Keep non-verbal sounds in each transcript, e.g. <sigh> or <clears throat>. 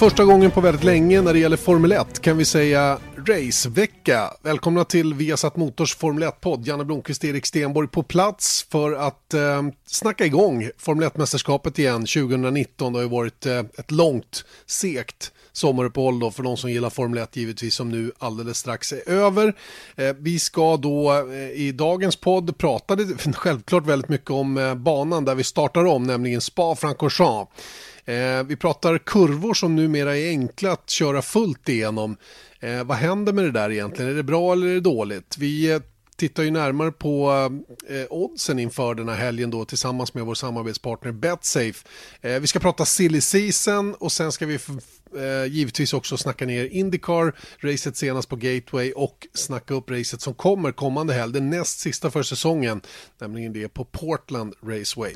Första gången på väldigt länge när det gäller Formel 1 kan vi säga racevecka. Välkomna till Viasat Motors Formel 1-podd. Janne Blomqvist och Erik Stenborg på plats för att eh, snacka igång Formel 1-mästerskapet igen 2019. Det har ju varit eh, ett långt, segt sommaruppehåll då för de som gillar Formel 1 givetvis som nu alldeles strax är över. Eh, vi ska då eh, i dagens podd prata <laughs> självklart väldigt mycket om eh, banan där vi startar om, nämligen Spa-Francorchamps. Eh, vi pratar kurvor som numera är enkla att köra fullt igenom. Eh, vad händer med det där egentligen? Är det bra eller är det dåligt? Vi eh, tittar ju närmare på eh, oddsen inför den här helgen då tillsammans med vår samarbetspartner Betsafe. Eh, vi ska prata silly season och sen ska vi eh, givetvis också snacka ner Indycar, racet senast på Gateway och snacka upp racet som kommer kommande helg, den näst sista för säsongen, nämligen det på Portland Raceway.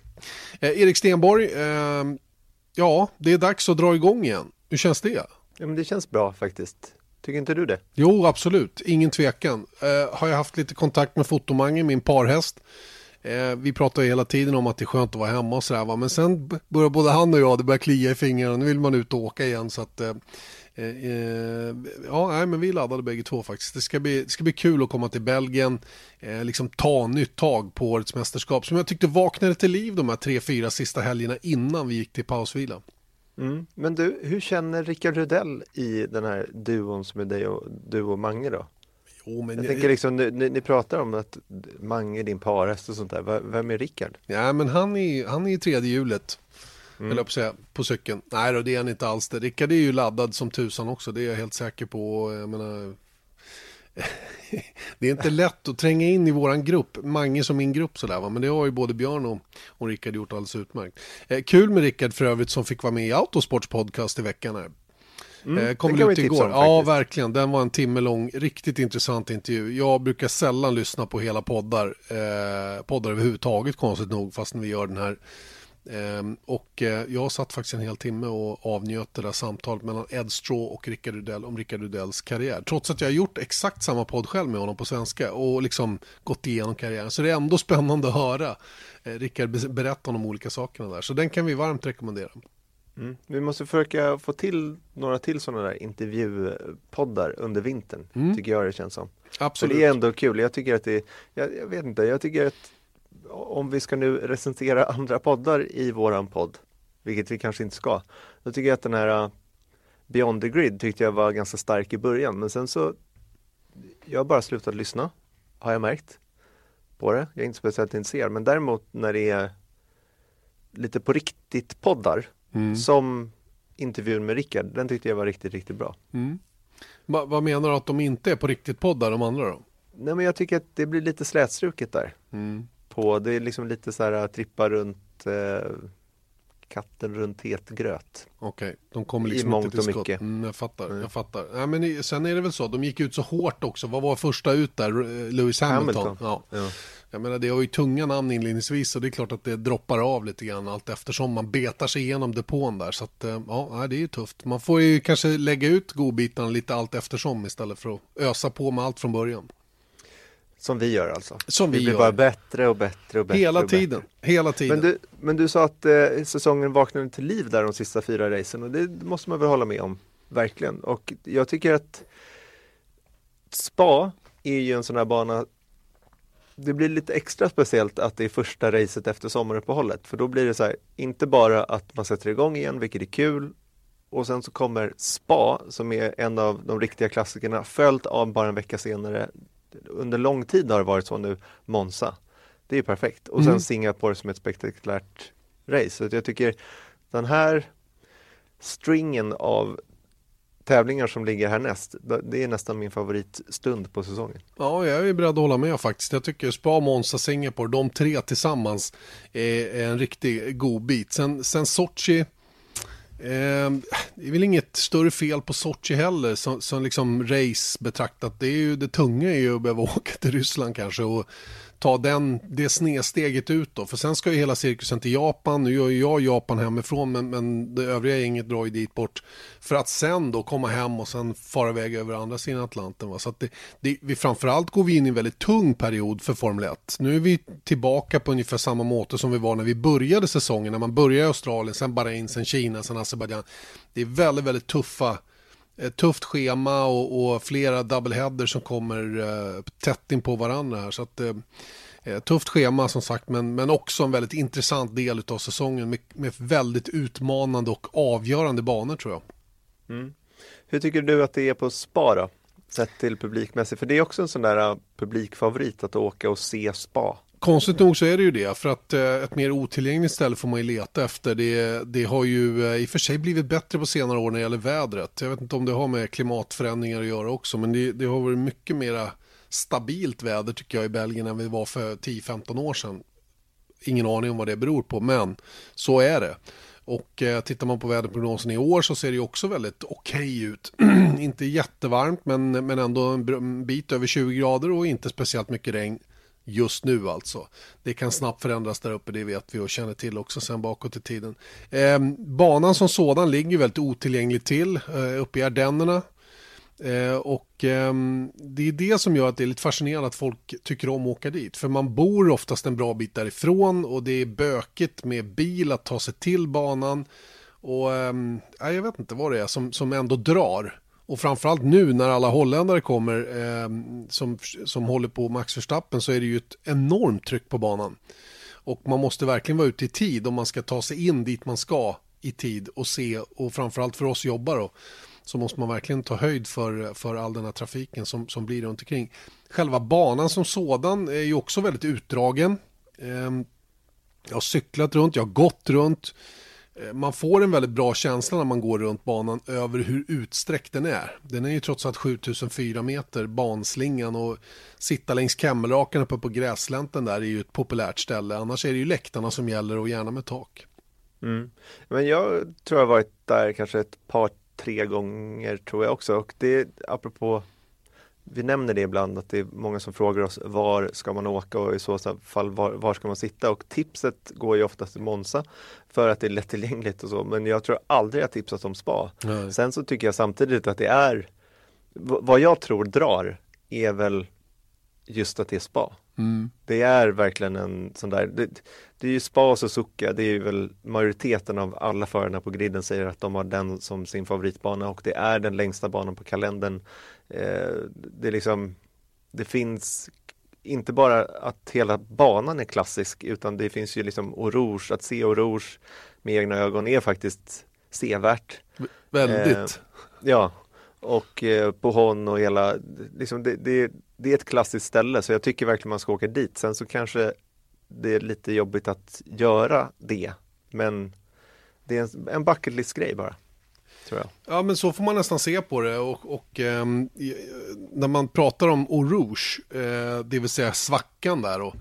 Eh, Erik Stenborg, eh, Ja, det är dags att dra igång igen. Hur känns det? Ja, men det känns bra faktiskt. Tycker inte du det? Jo, absolut. Ingen tvekan. Eh, har jag haft lite kontakt med Fotomange, min parhäst. Eh, vi pratar ju hela tiden om att det är skönt att vara hemma och sådär. Va? Men sen börjar både han och jag, det börjar klia i fingrarna. Nu vill man ut och åka igen. Så att, eh ja, nej, men vi laddade bägge två faktiskt. Det ska bli, det ska bli kul att komma till Belgien, eh, liksom ta nytt tag på årets mästerskap. Som jag tyckte vaknade till liv de här tre, fyra sista helgerna innan vi gick till pausvila. Mm. Men du, hur känner Rickard Rudell i den här duon som är dig och, du och Mange då? Men jag, jag tänker liksom, ni, ni, pratar om att Mange är din parhäst och sånt där. Vem är Rickard? Ja, men han är, han är i tredje hjulet. Mm. Eller på, säga, på cykeln. Nej då, det är han inte alls det. Rickard är ju laddad som tusan också, det är jag helt säker på. Jag menar, <laughs> det är inte lätt att tränga in i våran grupp, Mange som min grupp sådär va, men det har ju både Björn och, och Rickard gjort alldeles utmärkt. Eh, kul med Rickard för övrigt som fick vara med i Autosports podcast i veckan här. Mm, eh, kom ut igår. Om, ja, verkligen. Den var en timme lång, riktigt intressant intervju. Jag brukar sällan lyssna på hela poddar, eh, poddar överhuvudtaget konstigt nog, fast när vi gör den här och eh, jag satt faktiskt en hel timme och avnjöt det där samtalet mellan Ed Straw och Rickard Rudell om Rickard Rudells karriär. Trots att jag har gjort exakt samma podd själv med honom på svenska och liksom gått igenom karriären. Så det är ändå <laughs> spännande att höra eh, Rickard berätta om de olika sakerna där. Så den kan vi varmt rekommendera. Mm. Vi måste försöka få till några till sådana där intervjupoddar under vintern. Mm. Tycker jag det känns som. Absolut. För det är ändå kul. Jag tycker att det, jag, jag vet inte, jag tycker att om vi ska nu recensera <laughs> andra poddar i våran podd, vilket vi kanske inte ska, då tycker jag att den här uh, Beyond the Grid tyckte jag var ganska stark i början, men sen så jag har bara slutat lyssna, har jag märkt på det. Jag är inte speciellt intresserad, men däremot när det är lite på riktigt poddar, mm. som intervjun med Rickard, den tyckte jag var riktigt, riktigt bra. Mm. Va, vad menar du att de inte är på riktigt poddar, de andra då? Nej men jag tycker att det blir lite slätstruket där. Mm på, det är liksom lite så här trippa runt eh, katten runt het gröt. Okej, okay. de kommer liksom inte till skott. Mycket. Mm, jag fattar, mm. jag fattar. Ja, men sen är det väl så, de gick ut så hårt också. Vad var första ut där? Lewis Hamilton. Hamilton. Ja. ja. Jag menar, det har ju tunga namn inledningsvis så det är klart att det droppar av lite grann allt eftersom man betar sig igenom depån där. Så att, eh, ja, det är ju tufft. Man får ju kanske lägga ut godbitarna lite allt eftersom istället för att ösa på med allt från början. Som vi gör alltså? Som vi, vi blir gör. bara bättre och bättre och bättre. Hela och tiden. Bättre. Hela tiden. Men du, men du sa att eh, säsongen vaknade till liv där de sista fyra racen och det måste man väl hålla med om. Verkligen. Och jag tycker att Spa är ju en sån här bana det blir lite extra speciellt att det är första racet efter sommaruppehållet för då blir det så här, inte bara att man sätter igång igen, vilket är kul och sen så kommer Spa som är en av de riktiga klassikerna följt av bara en vecka senare under lång tid har det varit så nu, Monza. Det är perfekt. Och sen mm. Singapore som ett spektakulärt race. Så jag tycker den här stringen av tävlingar som ligger härnäst, det är nästan min favoritstund på säsongen. Ja, jag är beredd att hålla med faktiskt. Jag tycker Spa, Monza, Singapore, de tre tillsammans är en riktig god bit. Sen, sen Sochi, Ehm, det är väl inget större fel på Sochi heller som, som liksom race betraktat. Det är ju det tunga är ju att behöva <laughs> åka till Ryssland kanske och ta den, det snedsteget ut då. För sen ska ju hela cirkusen till Japan. Nu gör ju jag Japan hemifrån men, men det övriga gänget drar ju dit bort. För att sen då komma hem och sen fara iväg över andra sidan Atlanten. Va? Så att det, det, vi, framförallt går vi in i en väldigt tung period för Formel 1. Nu är vi tillbaka på ungefär samma måte som vi var när vi började säsongen. När man började i Australien, sen Bahrain, sen Kina, sen Azerbajdzjan. Det är väldigt, väldigt tuffa ett tufft schema och, och flera doubleheader som kommer eh, tätt in på varandra här. Så att, eh, eh, tufft schema som sagt men, men också en väldigt intressant del av säsongen med, med väldigt utmanande och avgörande banor tror jag. Mm. Hur tycker du att det är på Spa då? Sett till publikmässigt, för det är också en sån där eh, publikfavorit att åka och se Spa. Konstigt nog så är det ju det, för att eh, ett mer otillgängligt ställe får man ju leta efter. Det, det har ju eh, i och för sig blivit bättre på senare år när det gäller vädret. Jag vet inte om det har med klimatförändringar att göra också, men det, det har varit mycket mera stabilt väder tycker jag i Belgien än vi var för 10-15 år sedan. Ingen aning om vad det beror på, men så är det. Och eh, tittar man på väderprognosen i år så ser det ju också väldigt okej okay ut. <clears throat> inte jättevarmt men, men ändå en bit över 20 grader och inte speciellt mycket regn just nu alltså. Det kan snabbt förändras där uppe, det vet vi och känner till också sen bakåt i tiden. Eh, banan som sådan ligger väldigt otillgänglig till eh, uppe i Ardennerna. Eh, och eh, det är det som gör att det är lite fascinerande att folk tycker om att åka dit. För man bor oftast en bra bit därifrån och det är bökigt med bil att ta sig till banan. Och ehm, jag vet inte vad det är som, som ändå drar. Och framförallt nu när alla holländare kommer eh, som, som håller på Max Verstappen så är det ju ett enormt tryck på banan. Och man måste verkligen vara ute i tid om man ska ta sig in dit man ska i tid och se och framförallt för oss jobbare så måste man verkligen ta höjd för, för all den här trafiken som, som blir runt omkring. Själva banan som sådan är ju också väldigt utdragen. Eh, jag har cyklat runt, jag har gått runt. Eh, man får en väldigt bra känsla när man går runt banan över hur utsträckt den är. Den är ju trots allt 7004 meter, banslingan och sitta längs Kemmelraken uppe på gräslänten där är ju ett populärt ställe. Annars är det ju läktarna som gäller och gärna med tak. Mm. Men jag tror jag varit där kanske ett par, tre gånger tror jag också och det apropå vi nämner det ibland att det är många som frågar oss var ska man åka och i så fall var, var ska man sitta och tipset går ju oftast till Monza för att det är lättillgängligt och så men jag tror aldrig jag tipsat om spa. Nej. Sen så tycker jag samtidigt att det är vad jag tror drar är väl just att det är spa. Mm. Det är verkligen en sån där, det, det är ju spa och Suzuka, det är ju väl majoriteten av alla förarna på griden säger att de har den som sin favoritbana och det är den längsta banan på kalendern. Eh, det är liksom, det finns inte bara att hela banan är klassisk utan det finns ju liksom Rouge, att se Rouge med egna ögon är faktiskt sevärt. Väldigt. Eh, ja, och eh, på hon och hela, liksom det, det, det, är ett klassiskt ställe så jag tycker verkligen man ska åka dit. Sen så kanske det är lite jobbigt att göra det, men det är en, en bucket list-grej bara. Ja, men så får man nästan se på det. Och, och eh, när man pratar om Oruge, eh, det vill säga svackan där. Och,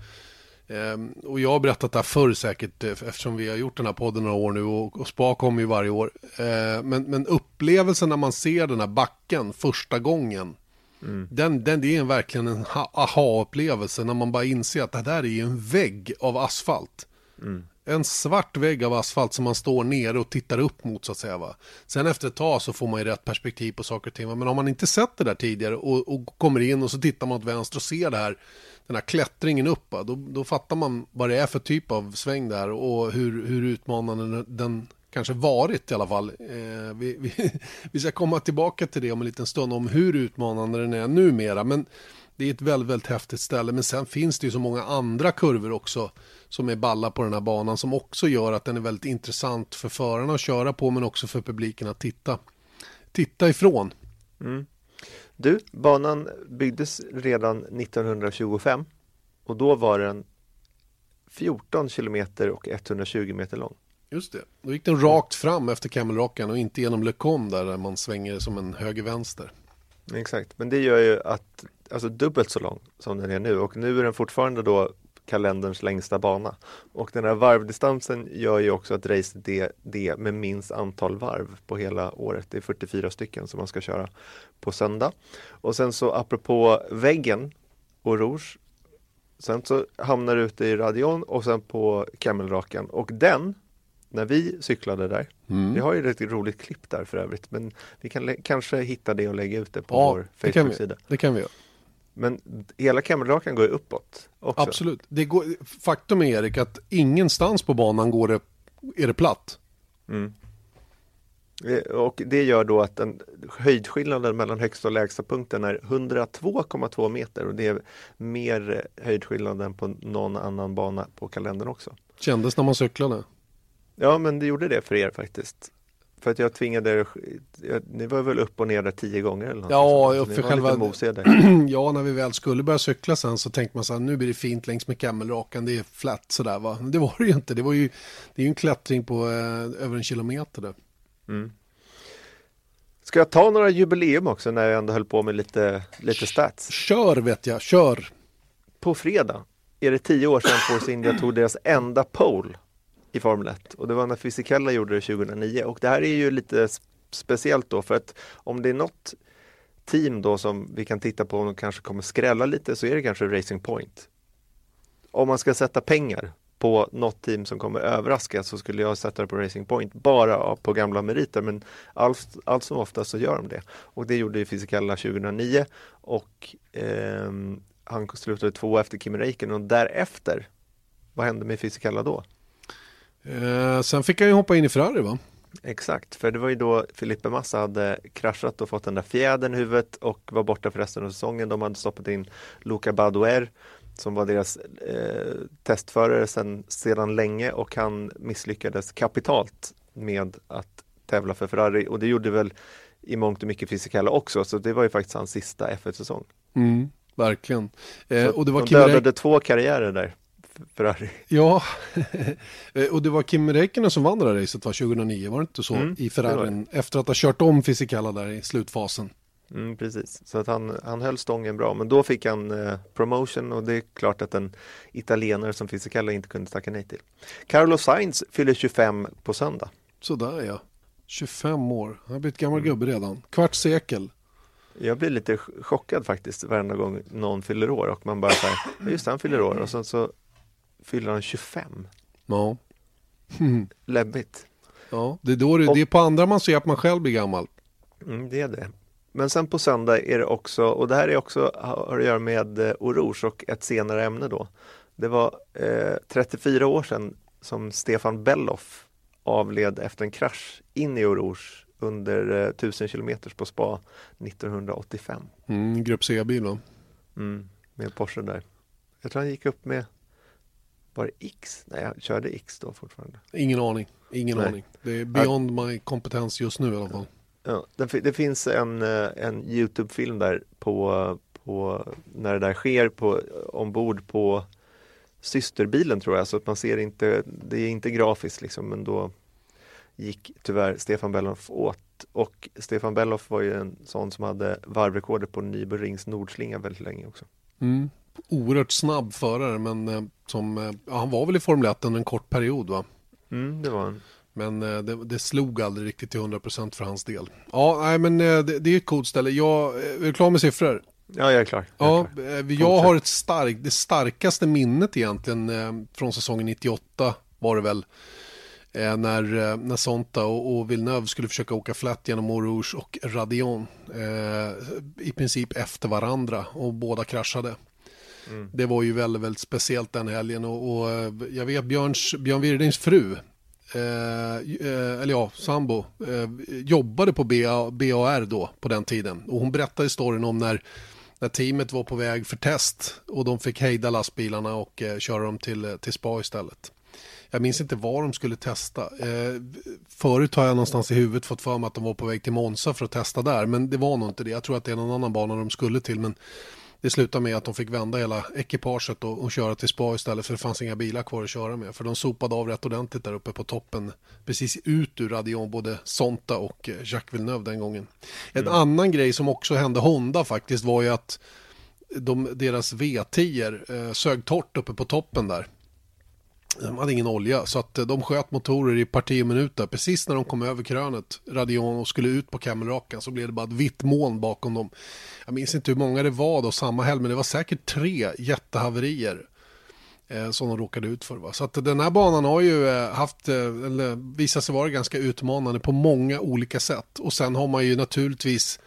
och jag har berättat det här förr säkert, eh, eftersom vi har gjort den här podden några år nu och, och SPA kommer ju varje år. Eh, men, men upplevelsen när man ser den här backen första gången, Mm. Den, den, det är verkligen en aha-upplevelse när man bara inser att det där är en vägg av asfalt. Mm en svart vägg av asfalt som man står nere och tittar upp mot så att säga. Va? Sen efter ett tag så får man ju rätt perspektiv på saker och ting. Men om man inte sett det där tidigare och, och kommer in och så tittar man åt vänster och ser det här, den här klättringen upp. Då, då fattar man vad det är för typ av sväng där och hur, hur utmanande den kanske varit i alla fall. Eh, vi, vi, <laughs> vi ska komma tillbaka till det om en liten stund om hur utmanande den är numera. Men det är ett väldigt, väldigt häftigt ställe. Men sen finns det ju så många andra kurvor också som är balla på den här banan som också gör att den är väldigt intressant för förarna att köra på men också för publiken att titta, titta ifrån. Mm. Du, banan byggdes redan 1925 och då var den 14 kilometer och 120 meter lång. Just det, då gick den rakt fram efter Camelrocken och inte genom Le Con där man svänger som en höger-vänster. Exakt, men det gör ju att, alltså dubbelt så lång som den är nu och nu är den fortfarande då kalenderns längsta bana. Och den här varvdistansen gör ju också att racet är det med minst antal varv på hela året. Det är 44 stycken som man ska köra på söndag. Och sen så apropå väggen och Rouge Sen så hamnar du ute i Radion och sen på Camelraken och den när vi cyklade där, mm. vi har ju ett roligt klipp där för övrigt men vi kan kanske hitta det och lägga ut det på ja, vår Facebook-sida. Det kan vi göra. Men hela Camelraken går ju uppåt också. Absolut. Det går, faktum är Erik att ingenstans på banan går det, är det platt. Mm. Eh, och det gör då att den, höjdskillnaden mellan högsta och lägsta punkten är 102,2 meter och det är mer höjdskillnad än på någon annan bana på kalendern också. Kändes när man cyklade? Ja men det gjorde det för er faktiskt. För att jag tvingade er, ni var väl upp och ner där tio gånger eller något Ja, för själva, <clears throat> ja, när vi väl skulle börja cykla sen så tänkte man så här, nu blir det fint längs med Camelrakan, det är flätt sådär va. Det var det ju inte, det var ju, det är ju en klättring på eh, över en kilometer där. Mm. Ska jag ta några jubileum också när jag ändå höll på med lite, lite stats? Kör vet jag, kör! På fredag är det tio år sedan Force India tog deras enda pole i Formel 1 och det var när Fisichella gjorde det 2009 och det här är ju lite speciellt då för att om det är något team då som vi kan titta på och kanske kommer skrälla lite så är det kanske Racing Point. Om man ska sätta pengar på något team som kommer överraska så skulle jag sätta det på Racing Point bara på gamla meriter men allt, allt som oftast så gör de det. Och det gjorde ju Fisichella 2009 och eh, han slutade två efter Kim Räikkönen och därefter, vad hände med Fisichella då? Eh, sen fick han ju hoppa in i Ferrari va? Exakt, för det var ju då Filippe Massa hade kraschat och fått den där fjädern i huvudet och var borta för resten av säsongen. De hade stoppat in Luca Badouer som var deras eh, testförare sedan, sedan länge och han misslyckades kapitalt med att tävla för Ferrari och det gjorde väl i mångt och mycket Fisichella också så det var ju faktiskt hans sista F1-säsong. Mm, verkligen. Eh, och det var de dödade två karriärer där. Ferrari. Ja, <laughs> och det var Kim Räikkönen som vann det där racet var 2009, var det inte så? Mm, I Ferrarin, efter att ha kört om Fisichella där i slutfasen. Mm, precis, så att han, han höll stången bra. Men då fick han eh, promotion och det är klart att en italienare som Fisichella inte kunde tacka nej till. Carlos Sainz fyller 25 på söndag. Sådär ja, 25 år. Han har blivit gammal mm. gubbe redan. Kvart sekel. Jag blir lite chockad faktiskt varenda gång någon fyller år och man bara säger just han fyller år och sen så fyller han 25. Ja. <laughs> Läbbigt. Ja, det är, då det, och, det är på andra man ser att man själv blir gammal. Mm, det är det. Men sen på söndag är det också, och det här är också, har att göra med eh, Oroge och ett senare ämne då. Det var eh, 34 år sedan som Stefan Belloff avled efter en krasch in i Oroge under eh, 1000 km på spa 1985. Mm, grupp C-bil? Mm, med Porsche där. Jag tror han gick upp med, var det X? Nej, jag körde X då fortfarande. Ingen aning, ingen Nej. aning. Det är beyond my kompetens just nu i alla fall. Ja, det, det finns en, eh, en Youtube-film där på, på när det där sker på, ombord på systerbilen tror jag, så att man ser inte, det är inte grafiskt liksom, men då gick tyvärr Stefan Belloff åt och Stefan Belloff var ju en sån som hade varvrekordet på Nürburgrings nordslinga väldigt länge också. Mm. Oerhört snabb förare men eh, som, eh, ja, han var väl i Formel 1 under en kort period va? Mm, det var han. Men eh, det, det, slog aldrig riktigt till 100% för hans del. Ja, nej, men eh, det, det är ett coolt ställe. Jag, är du klar med siffror? Ja, jag är klar. Jag, är ja, eh, jag har ett starkt, det starkaste minnet egentligen från säsongen 98 var det väl. När, när Sonta och, och Villeneuve skulle försöka åka flätt genom Eau och Radion. I princip efter varandra och båda kraschade. Mm. Det var ju väldigt, väldigt speciellt den helgen och, och eh, jag vet Björns, Björn Wirdings fru Eh, eh, eller ja, sambo, eh, jobbade på BA, BAR då på den tiden. Och hon berättade storyn om när, när teamet var på väg för test och de fick hejda lastbilarna och eh, köra dem till, eh, till spa istället. Jag minns inte vad de skulle testa. Eh, förut har jag någonstans i huvudet fått för mig att de var på väg till Monza för att testa där. Men det var nog inte det. Jag tror att det är någon annan bana de skulle till. Men det slutade med att de fick vända hela ekipaget och, och köra till spa istället för det fanns inga bilar kvar att köra med. För de sopade av rätt ordentligt där uppe på toppen. Precis ut ur Radion, både Sonta och eh, Jacques Villeneuve den gången. En mm. annan grej som också hände Honda faktiskt var ju att de, deras V10 eh, sög torrt uppe på toppen där. De hade ingen olja så att eh, de sköt motorer i parti och minuter. Precis när de kom över krönet, Radion, och skulle ut på Camelrakan så blev det bara ett vitt moln bakom dem. Jag minns inte hur många det var då samma helg men det var säkert tre jättehaverier eh, som de råkade ut för. Va? Så att den här banan har ju eh, haft, eh, eller visat sig vara ganska utmanande på många olika sätt. Och sen har man ju naturligtvis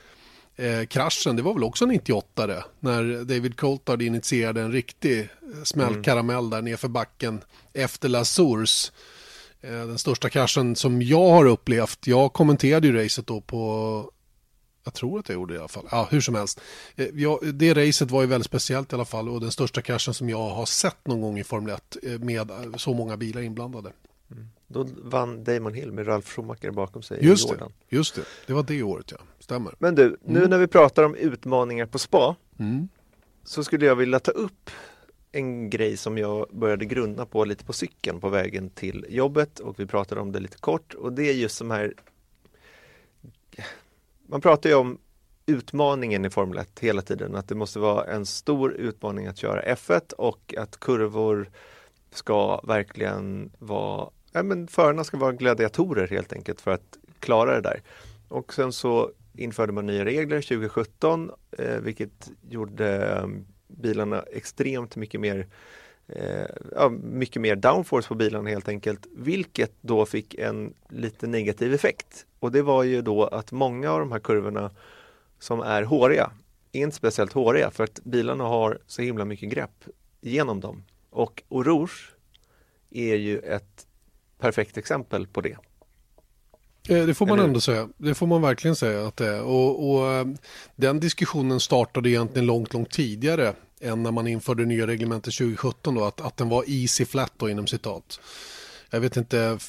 eh, kraschen, det var väl också 98 det, när David Coulthard initierade en riktig eh, smällkaramell mm. där nerför backen efter La Eh, den största kraschen som jag har upplevt, jag kommenterade ju racet då på jag tror att jag gjorde det i alla fall. Ja, hur som helst. Eh, ja, det racet var ju väldigt speciellt i alla fall och den största kraschen som jag har sett någon gång i Formel 1 eh, med så många bilar inblandade. Mm. Då vann Damon Hill med Ralf Schumacher bakom sig just i Jordan. Det, just det, det var det året ja, stämmer. Men du, nu mm. när vi pratar om utmaningar på spa mm. så skulle jag vilja ta upp en grej som jag började grunna på lite på cykeln på vägen till jobbet och vi pratade om det lite kort och det är just de här Man pratar ju om utmaningen i Formel 1 hela tiden, att det måste vara en stor utmaning att köra F1 och att kurvor ska verkligen vara ja, men förarna ska vara gladiatorer helt enkelt för att klara det där. Och sen så införde man nya regler 2017 eh, vilket gjorde ehm, bilarna extremt mycket mer eh, ja, mycket mer downforce på bilarna helt enkelt, vilket då fick en lite negativ effekt. Och det var ju då att många av de här kurvorna som är håriga, är inte speciellt håriga för att bilarna har så himla mycket grepp genom dem. Och Rouge är ju ett perfekt exempel på det. Eh, det får man ändå säga. Det får man verkligen säga att det är. Och, och, eh, den diskussionen startade egentligen långt, långt tidigare än när man införde nya reglementet 2017 då, att, att den var easy flat då inom citat. Jag vet inte,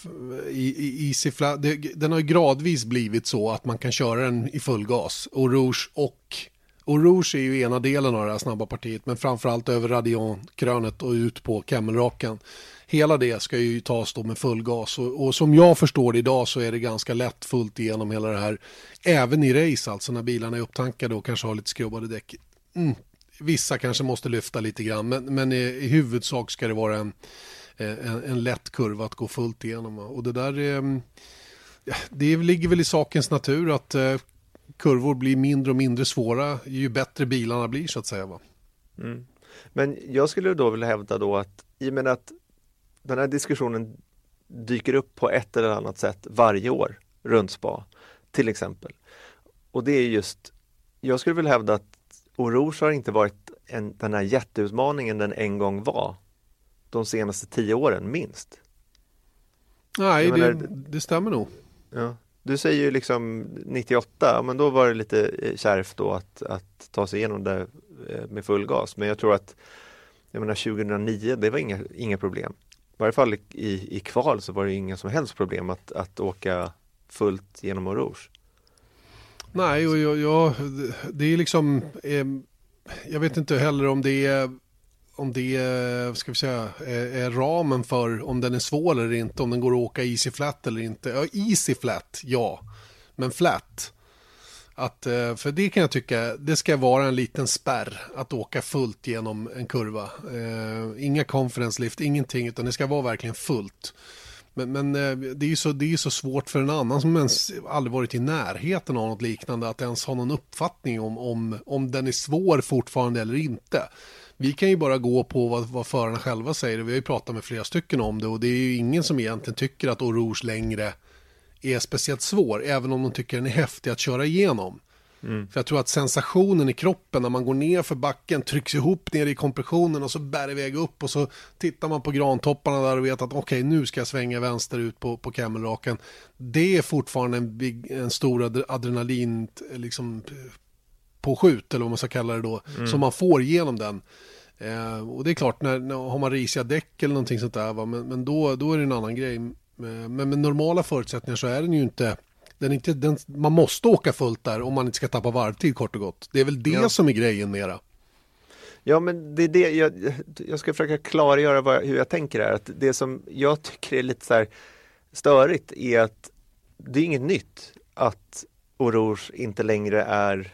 easy flat, det, den har gradvis blivit så att man kan köra den i full gas. Och Rouge och och Rouge är ju ena delen av det här snabba partiet, men framförallt över Radion-krönet och ut på Camelraken hela det ska ju tas då med full gas och, och, som jag förstår det idag så är det ganska lätt fullt igenom hela det här. Även i race alltså när bilarna är upptankade och kanske har lite skrubbade däck. Mm. Vissa kanske måste lyfta lite grann men, men i, i huvudsak ska det vara en, eh, en, en lätt kurva att gå fullt igenom. Och det där eh, är, det ligger väl i sakens natur att eh, kurvor blir mindre och mindre svåra ju bättre bilarna blir så att säga. Va? Mm. Men jag skulle då vilja hävda då att i och med att den här diskussionen dyker upp på ett eller annat sätt varje år runt spa, till exempel. Och det är just, jag skulle vilja hävda att Oroge har inte varit en, den här jätteutmaningen den en gång var de senaste tio åren minst. Nej, menar, det, det, stämmer nog. Ja. Du säger ju liksom 98, men då var det lite eh, kärvt då att, att ta sig igenom det eh, med full gas. Men jag tror att jag menar 2009, det var inga, inga problem varje fall i, i kval så var det inga som helst problem att, att åka fullt genom Oros. Nej, och jag, jag, det är liksom, eh, jag vet inte heller om det är om det är, ska vi säga, är, är, ramen för om den är svår eller inte, om den går att åka easy flat eller inte. Ja, easy flat, ja, men flat att, eh, för det kan jag tycka, det ska vara en liten spärr att åka fullt genom en kurva. Eh, inga conference lift, ingenting, utan det ska vara verkligen fullt. Men, men eh, det är ju så, det är så svårt för en annan som ens aldrig varit i närheten av något liknande att ens ha någon uppfattning om, om, om den är svår fortfarande eller inte. Vi kan ju bara gå på vad, vad förarna själva säger. Vi har ju pratat med flera stycken om det och det är ju ingen som egentligen tycker att Rouge längre är speciellt svår, även om de tycker den är häftig att köra igenom. Mm. För jag tror att sensationen i kroppen när man går ner för backen trycks ihop ner i kompressionen och så bär iväg upp och så tittar man på grantopparna där och vet att okej okay, nu ska jag svänga vänster ut på, på camelraken. Det är fortfarande en, big, en stor adrenalin liksom påskjut eller vad man ska kalla det då mm. som man får genom den. Eh, och det är klart när, när har man risiga däck eller någonting sånt där va? Men, men då, då är det en annan grej. Men med normala förutsättningar så är den ju inte den inte den, man måste åka fullt där om man inte ska tappa varvtid kort och gott. Det är väl det ja. som är grejen mera. Ja men det är det jag, jag ska försöka klargöra vad, hur jag tänker här. Att det som jag tycker är lite så här störigt är att det är inget nytt att Oroge inte längre är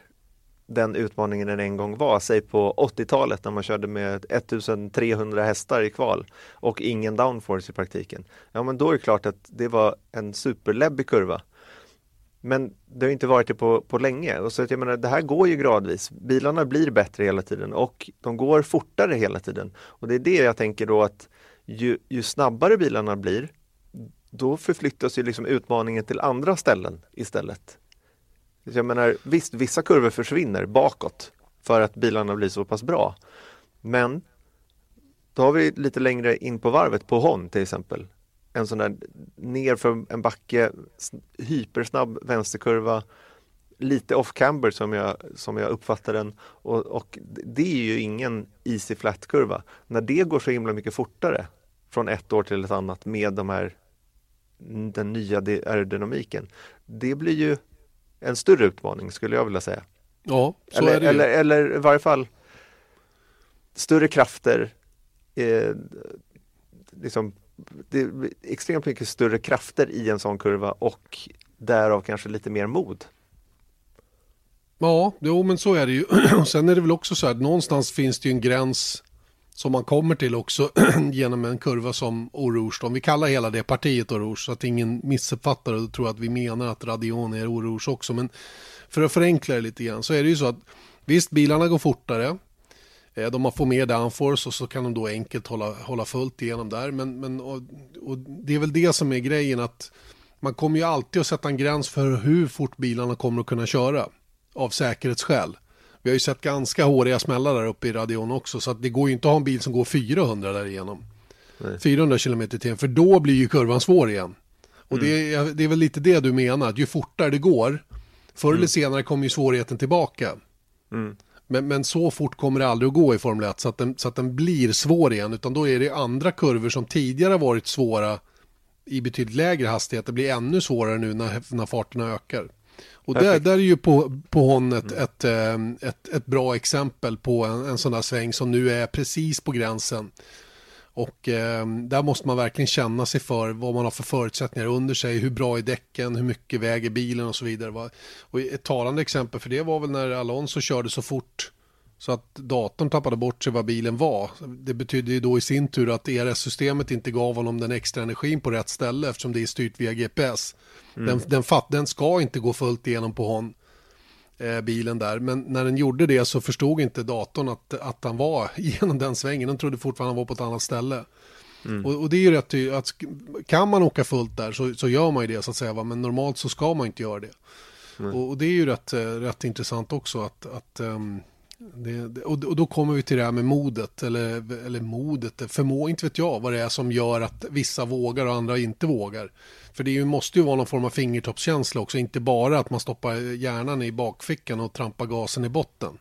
den utmaningen den en gång var, säg på 80-talet när man körde med 1300 hästar i kval och ingen downforce i praktiken. Ja men då är det klart att det var en superläbbig kurva. Men det har inte varit det på, på länge. Och så att jag menar, det här går ju gradvis. Bilarna blir bättre hela tiden och de går fortare hela tiden. Och det är det jag tänker då att ju, ju snabbare bilarna blir, då förflyttas ju liksom utmaningen till andra ställen istället. Jag menar, visst, vissa kurvor försvinner bakåt för att bilarna blir så pass bra. Men då har vi lite längre in på varvet, på Hon till exempel. En sån där nerför en backe, hypersnabb vänsterkurva, lite off-camber som jag, som jag uppfattar den. Och, och det är ju ingen easy flat-kurva. När det går så himla mycket fortare från ett år till ett annat med de här den nya aerodynamiken. Det blir ju en större utmaning skulle jag vilja säga. Ja, så eller, är det eller, eller i varje fall större krafter. Eh, liksom, det är extremt mycket större krafter i en sån kurva och därav kanske lite mer mod. Ja, jo, men så är det ju. <clears throat> Sen är det väl också så att någonstans finns det ju en gräns som man kommer till också <clears throat> genom en kurva som Orouge. Om vi kallar hela det partiet Orouge så att ingen missuppfattar och tror att vi menar att Radion är Orouge också. Men för att förenkla det lite grann så är det ju så att visst bilarna går fortare. Eh, de de får mer downforce och så kan de då enkelt hålla, hålla fullt igenom där. Men, men och, och det är väl det som är grejen att man kommer ju alltid att sätta en gräns för hur fort bilarna kommer att kunna köra av säkerhetsskäl. Vi har ju sett ganska håriga smällar där uppe i radion också så att det går ju inte att ha en bil som går 400 där igenom. Nej. 400 km i timmen för då blir ju kurvan svår igen. Och mm. det, är, det är väl lite det du menar, att ju fortare det går förr mm. eller senare kommer ju svårigheten tillbaka. Mm. Men, men, så fort kommer det aldrig att gå i Formel 1 så att, den, så att den blir svår igen utan då är det andra kurvor som tidigare varit svåra i betydligt lägre hastigheter blir ännu svårare nu när, när farterna ökar. Och där, där är ju på, på hon ett, mm. ett, ett, ett, ett bra exempel på en, en sån där sväng som nu är precis på gränsen. Och eh, där måste man verkligen känna sig för vad man har för förutsättningar under sig, hur bra är däcken, hur mycket väger bilen och så vidare. Och ett talande exempel för det var väl när Alonso körde så fort så att datorn tappade bort sig vad bilen var. Det betyder ju då i sin tur att ERS-systemet inte gav honom den extra energin på rätt ställe eftersom det är styrt via GPS. Mm. Den, den, fatt, den ska inte gå fullt igenom på hon, eh, bilen där. Men när den gjorde det så förstod inte datorn att, att han var <laughs> genom den svängen. Den trodde fortfarande han var på ett annat ställe. Mm. Och, och, det är ju rätt, att kan man åka fullt där så, så gör man ju det så att säga. Va? Men normalt så ska man inte göra det. Mm. Och, och, det är ju rätt, eh, rätt intressant också att, att um, det, och, och då kommer vi till det här med modet, eller, eller modet, förmå, inte vet jag vad det är som gör att vissa vågar och andra inte vågar. För det ju, måste ju vara någon form av fingertoppskänsla också, inte bara att man stoppar hjärnan i bakfickan och trampar gasen i botten.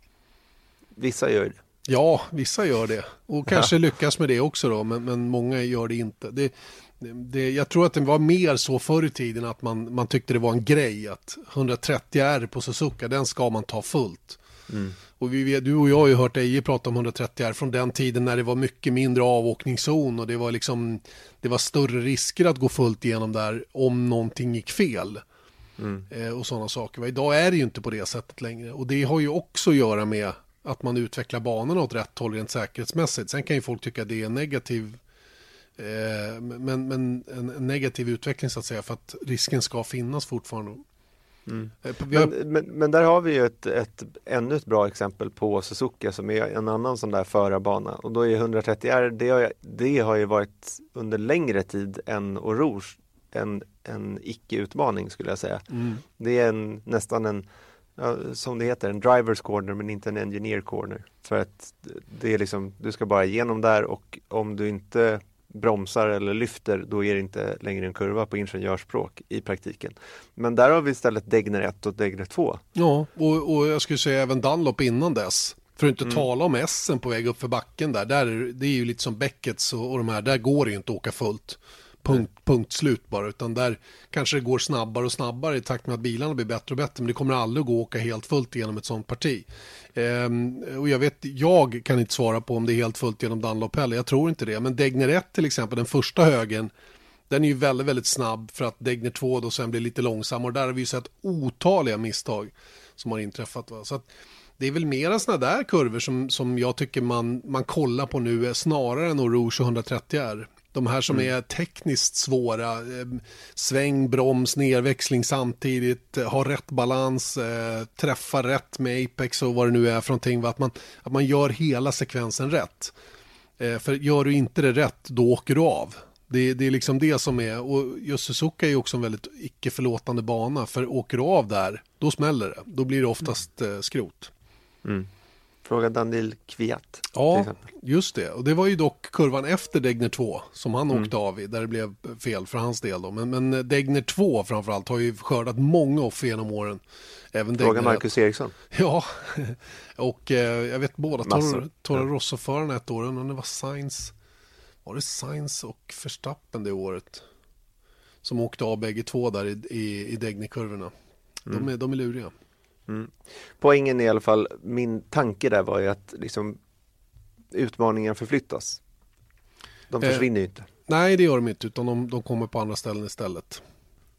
Vissa gör det. Ja, vissa gör det. Och kanske ja. lyckas med det också då, men, men många gör det inte. Det, det, jag tror att det var mer så förr i tiden att man, man tyckte det var en grej att 130 R på Suzuka, den ska man ta fullt. Mm. Och vi, du och jag har ju hört Eje prata om 130 R från den tiden när det var mycket mindre avåkningszon och det var liksom det var större risker att gå fullt igenom där om någonting gick fel. Mm. Eh, och sådana saker. Idag är det ju inte på det sättet längre och det har ju också att göra med att man utvecklar banorna åt rätt håll rent säkerhetsmässigt. Sen kan ju folk tycka att det är en negativ eh, men, men en negativ utveckling så att säga för att risken ska finnas fortfarande. Mm. Eh, men, men, men, där har vi ju ett, ett, ännu ett bra exempel på Suzuki som är en annan sån där förarbana och då är 130R, det har, det har ju varit under längre tid än Rouge en, en icke-utmaning skulle jag säga. Mm. Det är en, nästan en, ja, som det heter, en drivers corner men inte en engineer corner. För att det är liksom, du ska bara igenom där och om du inte bromsar eller lyfter, då är det inte längre en kurva på ingenjörsspråk i praktiken. Men där har vi istället Degner 1 och Degner 2. Ja, och, och jag skulle säga även Dunlop innan dess. För att inte mm. tala om Essen på väg upp för backen där. där det är ju lite som Beckets och, och de här, där går det ju inte att åka fullt. Punkt, punkt slut bara, utan där kanske det går snabbare och snabbare i takt med att bilarna blir bättre och bättre, men det kommer aldrig att gå att åka helt fullt genom ett sånt parti. Ehm, och jag vet, jag kan inte svara på om det är helt fullt genom Dunlop heller, jag tror inte det, men Degner 1 till exempel, den första högen, den är ju väldigt, väldigt snabb för att Degner 2 då sen blir lite långsammare och där har vi ju sett otaliga misstag. som har inträffat. Va? Så att, det är väl mera sådana där kurvor som, som jag tycker man, man kollar på nu snarare än Rouge 130R. De här som mm. är tekniskt svåra, eh, sväng, broms, nerväxling samtidigt, eh, ha rätt balans, eh, träffa rätt med Apex och vad det nu är för någonting. Att man, att man gör hela sekvensen rätt. För gör du inte det rätt, då åker du av. Det, det är liksom det som är, och just Suzuka är ju också en väldigt icke-förlåtande bana, för åker du av där, då smäller det. Då blir det oftast skrot. Mm. Fråga Daniel Kviat. Ja, just det. Och det var ju dock kurvan efter Degner 2 som han mm. åkte av i, där det blev fel för hans del. Då. Men, men Degner 2 framförallt har ju skördat många offer genom åren. Även Fråga Degner... Marcus Eriksson. <laughs> Ja, <laughs> och eh, jag vet båda Toro Rosso-förarna ett år, men det var Sainz, var det Sainz och Verstappen det året? Som åkte av bägge två där i, i, i Degner-kurvorna. Mm. De, är, de är luriga. Mm. Poängen i alla fall, min tanke där var ju att liksom, utmaningen förflyttas. De eh, försvinner ju inte. Nej, det gör de inte, utan de, de kommer på andra ställen istället.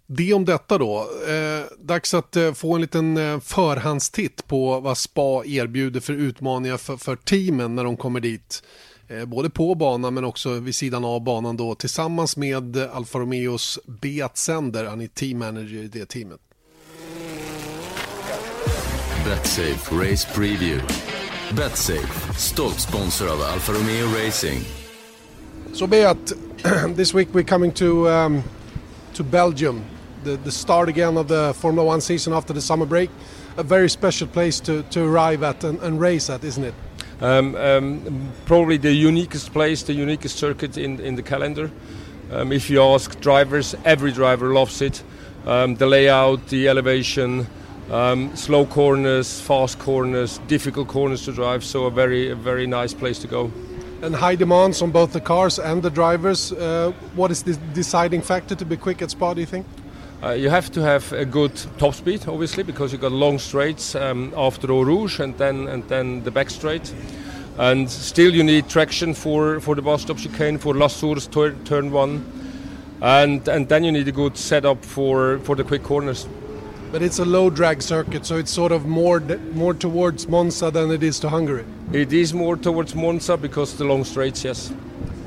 Det om detta då. Eh, dags att eh, få en liten eh, förhandstitt på vad Spa erbjuder för utmaningar för, för teamen när de kommer dit. Eh, både på banan men också vid sidan av banan då tillsammans med Alfa Romeos Beat Sender, han är team manager i det teamet. Betsafe Race Preview. Betsafe, stolt sponsor of Alfa Romeo Racing. So Beat, <clears throat> this week we're coming to um, to Belgium, the, the start again of the Formula One season after the summer break. A very special place to, to arrive at and, and race at, isn't it? Um, um, probably the uniquest place, the uniquest circuit in, in the calendar. Um, if you ask drivers, every driver loves it. Um, the layout, the elevation, um, slow corners, fast corners, difficult corners to drive. So a very, a very nice place to go. And high demands on both the cars and the drivers. Uh, what is the deciding factor to be quick at Spa? Do you think? Uh, you have to have a good top speed, obviously, because you got long straights um, after Eau Rouge and then and then the back straight. And still, you need traction for, for the bus stop chicane for La Source turn one, and and then you need a good setup for for the quick corners but it's a low drag circuit, so it's sort of more more towards Monza than it is to Hungary. It is more towards Monza because the long straights, yes.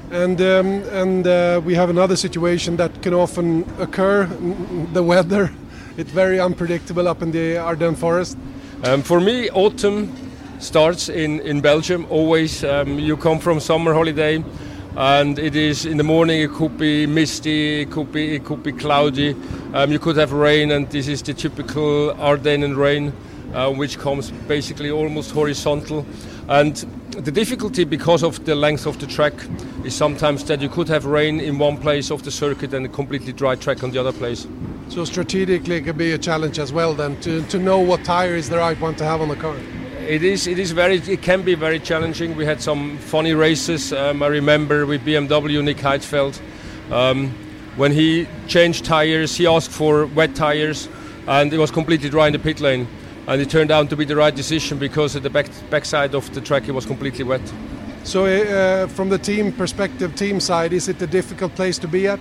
And um, and uh, we have another situation that can often occur: the weather. <laughs> It's very unpredictable up in the Ardennes forest. Um, for me, autumn starts in in Belgium. Always, um, you come from summer holiday and it is in the morning it could be misty it could be it could be cloudy. Um, you could have rain and this is the typical Ardennes rain uh, which comes basically almost horizontal. And the difficulty because of the length of the track is sometimes that you could have rain in one place of the circuit and a completely dry track on the other place. So strategically it could be a challenge as well then to, to know what tire is the right one to have on the car it is. It is very. It can be very challenging. We had some funny races. Um, I remember with BMW, Nick Heidfeld, um, when he changed tires, he asked for wet tires, and it was completely dry in the pit lane. And it turned out to be the right decision because at the back backside of the track it was completely wet. So, uh, from the team perspective, team side, is it a difficult place to be at?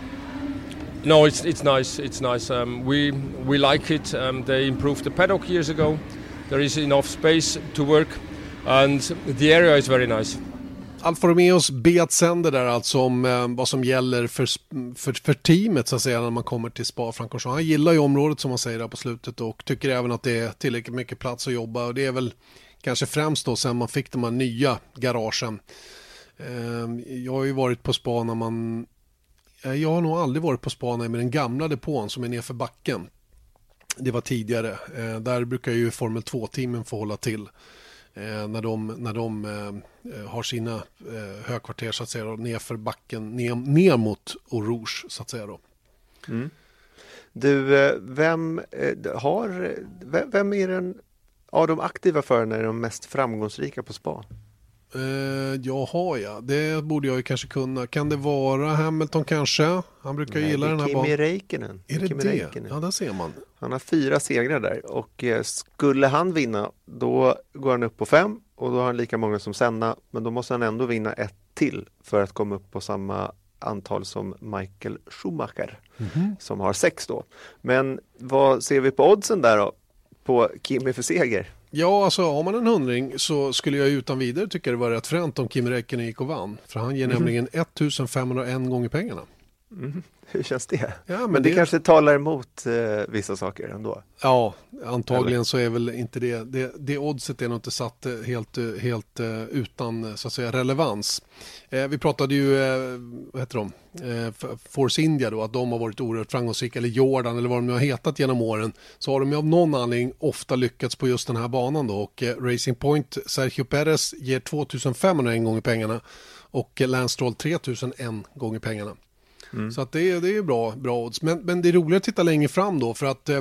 No, it's it's nice. It's nice. Um, we we like it. Um, they improved the paddock years ago. There is enough space to work and the area is very nice. Alfa Romeos bet sänder där alltså om eh, vad som gäller för, för, för, teamet så att säga när man kommer till Spa-Francorchamps. Han gillar ju området som man säger där på slutet och tycker även att det är tillräckligt mycket plats att jobba och det är väl kanske främst då sen man fick de här nya garagen. Eh, jag har ju varit på Spa när man jag har nog aldrig varit på Spa med den gamla depån som är nerför backen. Det var tidigare. Eh, där brukar ju Formel 2-teamen få hålla till. Eh, när de, när de eh, eh, har sina eh, högkvarter så att säga då, nerför backen, ner, ner mot Orouge så att säga då. Mm. Du, eh, vem eh, har, vem, vem är den av de aktiva förarna är de mest framgångsrika på spa? Uh, jaha ja, det borde jag ju kanske kunna. Kan det vara Hamilton kanske? Han brukar Nej, gilla den här banan. Kimi Räikkönen. Är det Kimi det? Räikkönen. Ja, där ser man. Han har fyra segrar där och eh, skulle han vinna då går han upp på fem och då har han lika många som Senna men då måste han ändå vinna ett till för att komma upp på samma antal som Michael Schumacher mm -hmm. som har sex då. Men vad ser vi på oddsen där då? på Kimi för seger? Ja, alltså har man en hundring så skulle jag utan vidare tycka det var rätt fränt om Kimi Räikkönen gick och vann. För han ger mm. nämligen 1501 gånger pengarna. Mm. <laughs> Hur känns det? Ja, men, men det, det, kanske talar emot eh, vissa saker ändå? Ja, antagligen Eller? så är väl inte det, det, det oddset är nog inte satt eh, helt, eh, helt uh, utan så att säga relevans. Eh, vi pratade ju, eh, vad heter de, eh, Force India då, att de har varit oerhört framgångsrika, eller Jordan eller vad de nu har hetat genom åren, så har de ju av någon anledning ofta lyckats på just den här banan då och eh, Racing Point, Sergio Perez ger 2501 gånger pengarna och Lance Stroll 3001 gånger pengarna. Mm. Så att det, är, det är bra, bra odds. Men, men det är roligare att titta längre fram då för att eh,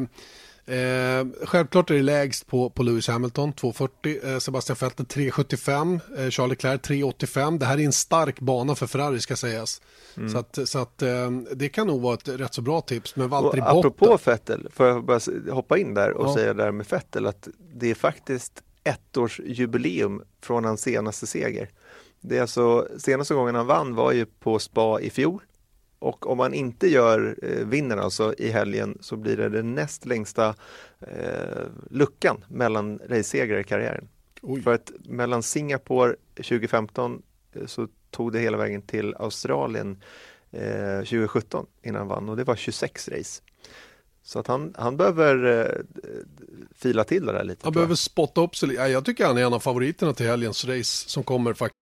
Eh, självklart är det lägst på, på Lewis Hamilton, 240. Eh, Sebastian Vettel 375. Eh, Charles Leclerc 385. Det här är en stark bana för Ferrari ska sägas. Mm. Så, att, så att, eh, det kan nog vara ett rätt så bra tips. Men Valtteri Bottas. Apropå Vettel, får jag bara hoppa in där och ja. säga där med Vettel att det är faktiskt ettårsjubileum från hans senaste seger. Det är alltså, senaste gången han vann var ju på Spa i fjol och om man inte gör eh, vinner alltså i helgen så blir det den näst längsta eh, luckan mellan racesegrar i karriären. Oj. För att mellan Singapore 2015 eh, så tog det hela vägen till Australien eh, 2017 innan han vann och det var 26 race. Så att han, han behöver eh, fila till det där lite. Han behöver spotta upp sig. Jag tycker han är en av favoriterna till helgens race som kommer faktiskt.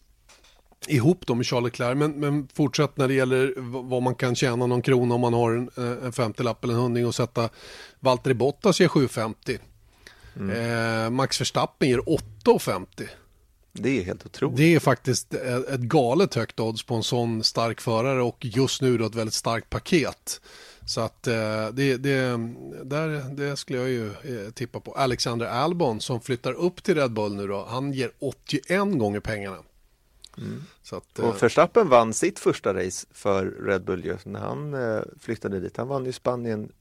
ihop dem med Charles Leclerc. Men, men fortsatt när det gäller vad man kan tjäna någon krona om man har en, eh, en 50-lapp eller en hundring och sätta Valtteri Bottas ger 7,50. Mm. Eh, Max Verstappen ger 8,50. Det är helt otroligt. Det är faktiskt ett galet högt odds på en sån stark förare och just nu då ett väldigt starkt paket. Så att eh, det, det, där, det skulle jag ju tippa på. Alexander Albon som flyttar upp till Red Bull nu då, han ger 81 gånger pengarna. Mm. Så att, och eh, Verstappen vann sitt första race för Red Bull just när han eh, flyttade dit. Han vann ju Spanien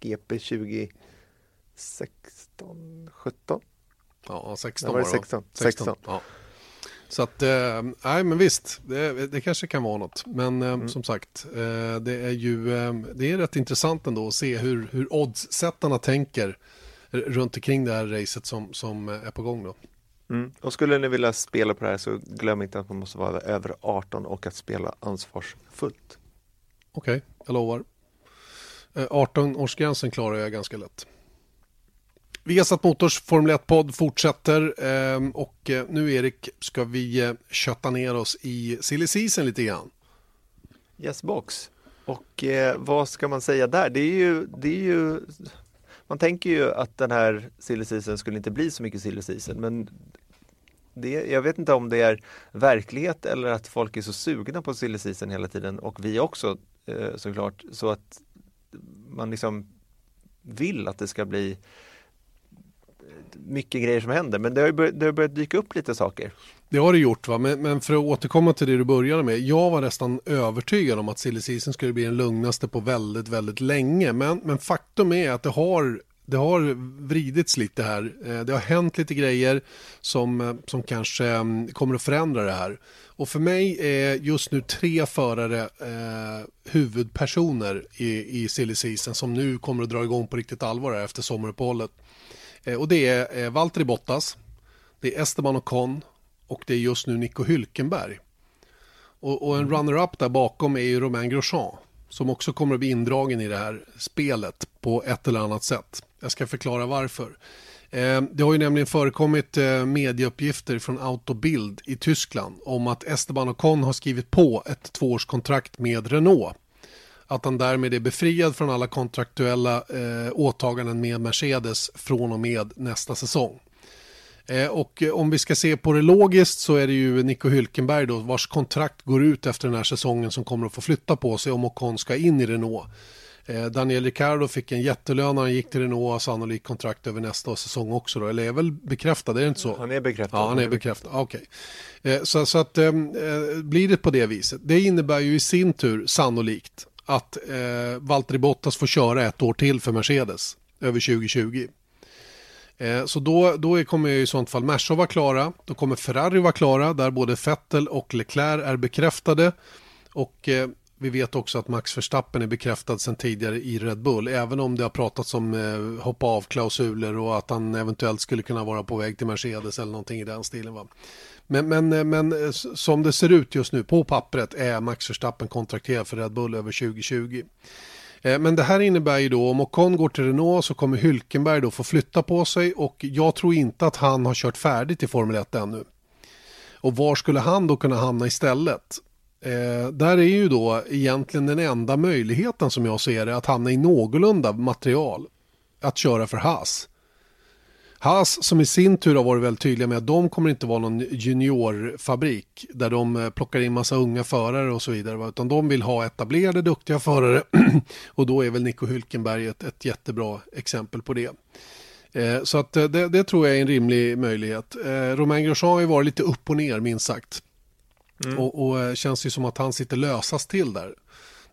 GP 2016, 17? Ja, 16 var det 16. 16. 16. Ja. Så att, eh, nej men visst, det, det, kanske kan vara något. Men eh, mm. som sagt, eh, det är ju eh, det är rätt intressant ändå att se hur, hur oddssättarna tänker runt omkring det här racet som, som är på gång då. Mm. Och skulle ni vilja spela på det här så glöm inte att man måste vara över 18 och att spela ansvarsfullt. Okej, okay, jag lovar. 18-årsgränsen eh, klarar jag ganska lätt. Viasat Motors Formel 1-podd fortsätter ehm, och eh, nu Erik ska vi eh, kötta ner oss i silly season lite grann. Yes box. Och eh, vad ska man säga där? Det är ju, det är ju man tänker ju att den här silly season skulle inte bli så mycket silly season men det, jag vet inte om det är verklighet eller att folk är så sugna på silly season hela tiden och vi också eh, såklart så att man liksom vill att det ska bli eh, mycket grejer som händer men det har, börjat, det har börjat dyka upp lite saker. Det har det gjort va, men, men, för att återkomma till det du började med. Jag var nästan övertygad om att silly season skulle bli den lugnaste på väldigt, väldigt länge. Men, men faktum är att det har det har vridits lite här. Eh, det har hänt lite grejer som, eh, som kanske mm, kommer att förändra det här. Och för mig är just nu tre förare eh, huvudpersoner i, i silly season som nu kommer att dra igång på riktigt allvar efter sommaruppehållet. Eh, och det är eh, Valtteri Bottas, det är Esteban Ocon och det är just nu Nico Hülkenberg. Och, och en mm. runner-up där bakom är ju Romain Grosjean som också kommer att bli indragen i det här spelet på ett eller annat sätt. Jag ska förklara varför. Eh, det har ju nämligen förekommit eh, medieuppgifter från Autobild i Tyskland om att Esteban Ocon har skrivit på ett tvåårskontrakt med Renault. Att han därmed är befriad från alla kontraktuella eh, åtaganden med Mercedes från och med nästa säsong. Eh, och eh, om vi ska se på det logiskt så är det ju Nico Hülkenberg då vars kontrakt går ut efter den här säsongen som kommer att få flytta på sig om Ocon ska in i Renault. Eh, Daniel Ricciardo fick en jättelön när han gick till Renault och sannolikt kontrakt över nästa säsong också då, eller är väl bekräftad, är det inte så? Han är bekräftad. Ja, han är bekräftad, okej. Okay. Eh, så, så, att eh, blir det på det viset, det innebär ju i sin tur sannolikt att eh, Valtteri Bottas får köra ett år till för Mercedes över 2020. Eh, så då, då kommer i sånt fall Merca vara klara, då kommer Ferrari vara klara där både Vettel och Leclerc är bekräftade och eh, vi vet också att Max Verstappen är bekräftad sedan tidigare i Red Bull, även om det har pratats om eh, hoppa av-klausuler och att han eventuellt skulle kunna vara på väg till Mercedes eller någonting i den stilen. Va? Men, men, eh, men eh, som det ser ut just nu på pappret är Max Verstappen kontrakterad för Red Bull över 2020. Eh, men det här innebär ju då om Ocon går till Renault så kommer Hylkenberg då få flytta på sig och jag tror inte att han har kört färdigt i Formel 1 ännu. Och var skulle han då kunna hamna istället? Eh, där är ju då egentligen den enda möjligheten som jag ser det att hamna i någorlunda material. Att köra för Haas. Haas som i sin tur har varit väldigt tydliga med att de kommer inte vara någon juniorfabrik där de eh, plockar in massa unga förare och så vidare. Utan de vill ha etablerade duktiga förare <clears throat> och då är väl Nico Hülkenberg ett, ett jättebra exempel på det. Eh, så att eh, det, det, tror jag är en rimlig möjlighet. Eh, Romain Grosjean har ju varit lite upp och ner minst sagt. Mm. Och, och eh, känns ju som att han sitter lösast till där.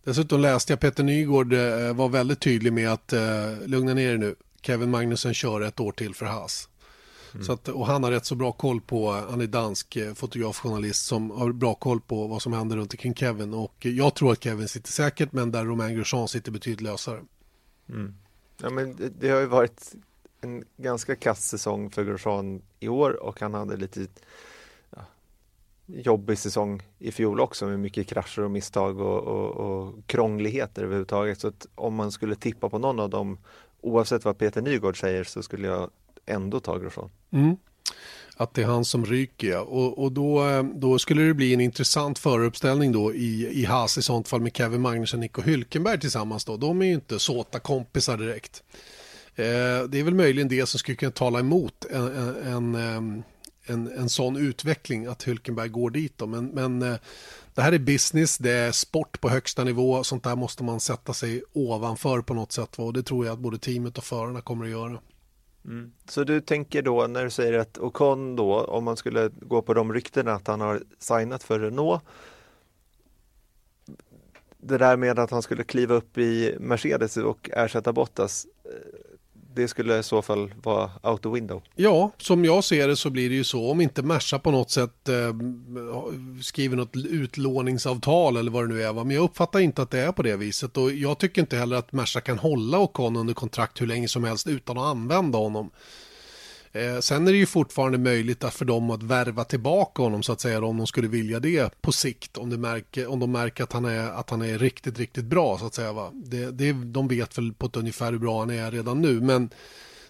Dessutom läste jag Peter Nygård eh, var väldigt tydlig med att eh, lugna ner er nu. Kevin Magnussen kör ett år till för Haas. Mm. Så att, och han har rätt så bra koll på, han är dansk fotografjournalist som har bra koll på vad som händer runt omkring Kevin. Och jag tror att Kevin sitter säkert men där Romain Grosjean sitter betydligt lösare. Mm. Ja, men det, det, har ju varit en ganska kass säsong för Grosjean i år och han hade lite jobbig säsong i fjol också med mycket krascher och misstag och, och, och krångligheter överhuvudtaget. Så att om man skulle tippa på någon av dem, oavsett vad Peter Nygård säger, så skulle jag ändå ta Grosjean. Mm. Att det är han som ryker, ja. Och, och då, då skulle det bli en intressant föruppställning då i, i Haas i sånt fall med Kevin Magnusson och Nico Hylkenberg tillsammans då. De är ju inte såta kompisar direkt. Eh, det är väl möjligen det som skulle kunna tala emot en, en, en ehm, en, en sån utveckling att Hülkenberg går dit. Då. Men, men eh, det här är business, det är sport på högsta nivå. Sånt där måste man sätta sig ovanför på något sätt. Och det tror jag att både teamet och förarna kommer att göra. Mm. Så du tänker då när du säger att Ocon då, om man skulle gå på de ryktena att han har signat för Renault. Det där med att han skulle kliva upp i Mercedes och ersätta Bottas eh, det skulle i så fall vara out the window. Ja, som jag ser det så blir det ju så. Om inte Merca på något sätt eh, skriver något utlåningsavtal eller vad det nu är. Va? Men jag uppfattar inte att det är på det viset. Och jag tycker inte heller att Merca kan hålla Ocon under kontrakt hur länge som helst utan att använda honom. Eh, sen är det ju fortfarande möjligt att för dem att värva tillbaka honom så att säga om de skulle vilja det på sikt om, de märker, om de märker att han, är, att han är riktigt, riktigt bra så att säga. Va? Det, det, de vet väl på ett ungefär hur bra han är redan nu men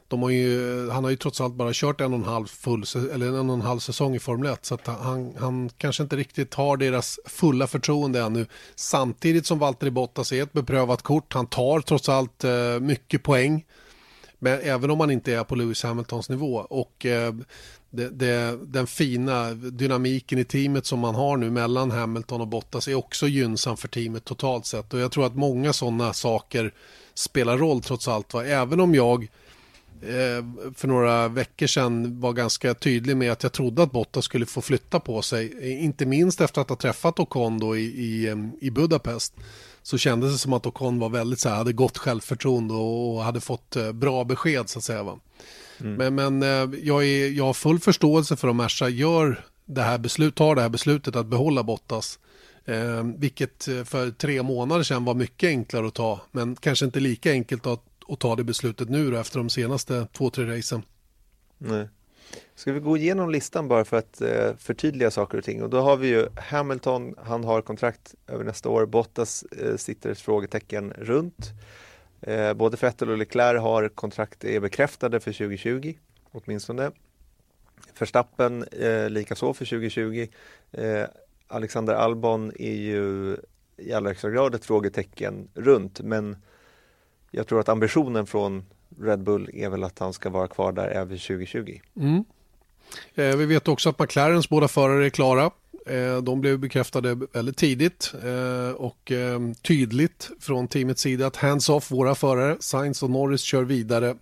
de har ju, han har ju trots allt bara kört en och en halv, full, eller en och en halv säsong i Formel 1 så att han, han kanske inte riktigt har deras fulla förtroende ännu. Samtidigt som Valtteri Bottas är ett beprövat kort, han tar trots allt eh, mycket poäng. Men även om man inte är på Lewis Hamiltons nivå och eh, det, det, den fina dynamiken i teamet som man har nu mellan Hamilton och Bottas är också gynnsam för teamet totalt sett och jag tror att många sådana saker spelar roll trots allt. Va? Även om jag för några veckor sedan var ganska tydlig med att jag trodde att Bottas skulle få flytta på sig. Inte minst efter att ha träffat Ocon då i, i, i Budapest så kändes det som att Ocon var väldigt så här, hade gott självförtroende och hade fått eh, bra besked så att säga. Va? Mm. Men, men eh, jag, är, jag har full förståelse för om Merca gör det här beslut, tar det här beslutet att behålla Bottas. Eh, vilket eh, för tre månader sedan var mycket enklare att ta. Men kanske inte lika enkelt att, att ta det beslutet nu då, efter de senaste två, tre racen. Nej. Ska vi gå igenom listan bara för att eh, förtydliga saker och ting och då har vi ju Hamilton, han har kontrakt över nästa år, Bottas eh, sitter ett frågetecken runt. Eh, både Vettel och Leclerc har kontrakt är bekräftade för 2020. åtminstone. Förstappen eh, likaså för 2020. Eh, Alexander Albon är ju i allra högsta grad ett frågetecken runt men jag tror att ambitionen från Red Bull är väl att han ska vara kvar där även 2020. Mm. Eh, vi vet också att McLarens båda förare är klara. Eh, de blev bekräftade väldigt tidigt eh, och eh, tydligt från teamets sida att hands-off våra förare, Sainz och Norris kör vidare.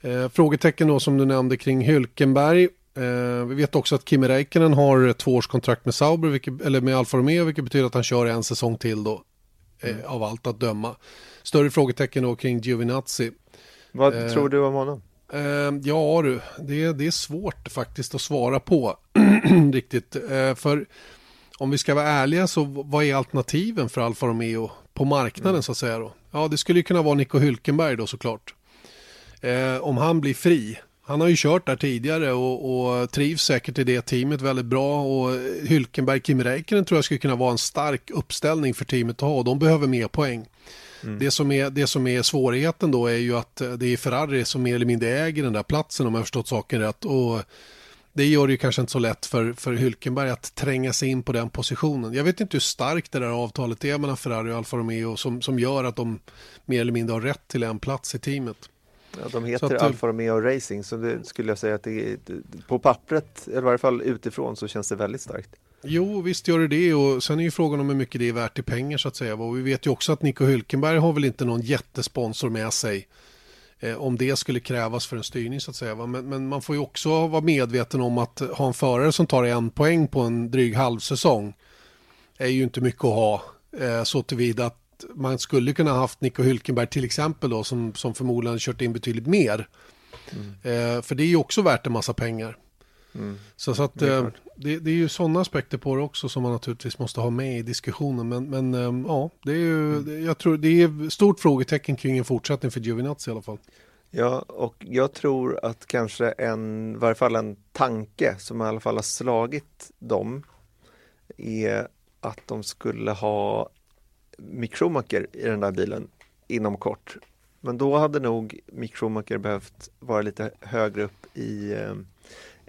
Eh, frågetecken då som du nämnde kring Hülkenberg. Eh, vi vet också att Kimi Räikkönen har tvåårskontrakt med Sauber, vilket, eller med Alfa Romeo, vilket betyder att han kör en säsong till då. Mm. Av allt att döma. Större frågetecken då kring Giovinazzi. Vad eh, tror du om honom? Eh, ja du, det, det är svårt faktiskt att svara på <clears throat> riktigt. Eh, för om vi ska vara ärliga så vad är alternativen för Alfa Romeo på marknaden mm. så att säga då? Ja, det skulle ju kunna vara Nico Hülkenberg då såklart. Eh, om han blir fri. Han har ju kört där tidigare och, och trivs säkert i det teamet väldigt bra och Hülkenberg, Kim Räikkönen tror jag skulle kunna vara en stark uppställning för teamet att ha och de behöver mer poäng. Mm. Det, som är, det som är svårigheten då är ju att det är Ferrari som mer eller mindre äger den där platsen om jag förstått saken rätt. Och det gör det ju kanske inte så lätt för, för Hülkenberg att tränga sig in på den positionen. Jag vet inte hur starkt det där avtalet är mellan Ferrari och Alfa Romeo som, som gör att de mer eller mindre har rätt till en plats i teamet. Ja, de heter att, Alfa Romeo Racing så det skulle jag säga att det är, på pappret, eller i varje fall utifrån, så känns det väldigt starkt. Jo, visst gör det det och sen är ju frågan om hur mycket det är värt i pengar så att säga. Och vi vet ju också att Nico Hülkenberg har väl inte någon jättesponsor med sig eh, om det skulle krävas för en styrning så att säga. Men, men, man får ju också vara medveten om att ha en förare som tar en poäng på en dryg halvsäsong är ju inte mycket att ha eh, så tillvida att man skulle kunna haft Nico Hülkenberg till exempel då som, som förmodligen kört in betydligt mer. Mm. Eh, för det är ju också värt en massa pengar. Mm. Så, så, att det är, eh, det, det är ju sådana aspekter på det också som man naturligtvis måste ha med i diskussionen. Men, men eh, ja, det är ju, mm. jag tror det är stort frågetecken kring en fortsättning för Giovinazzi i alla fall. Ja, och jag tror att kanske en, i varje fall en tanke som i alla fall har slagit dem är att de skulle ha Mick Schumacher i den där bilen inom kort. Men då hade nog Mick Schumacher behövt vara lite högre upp i eh,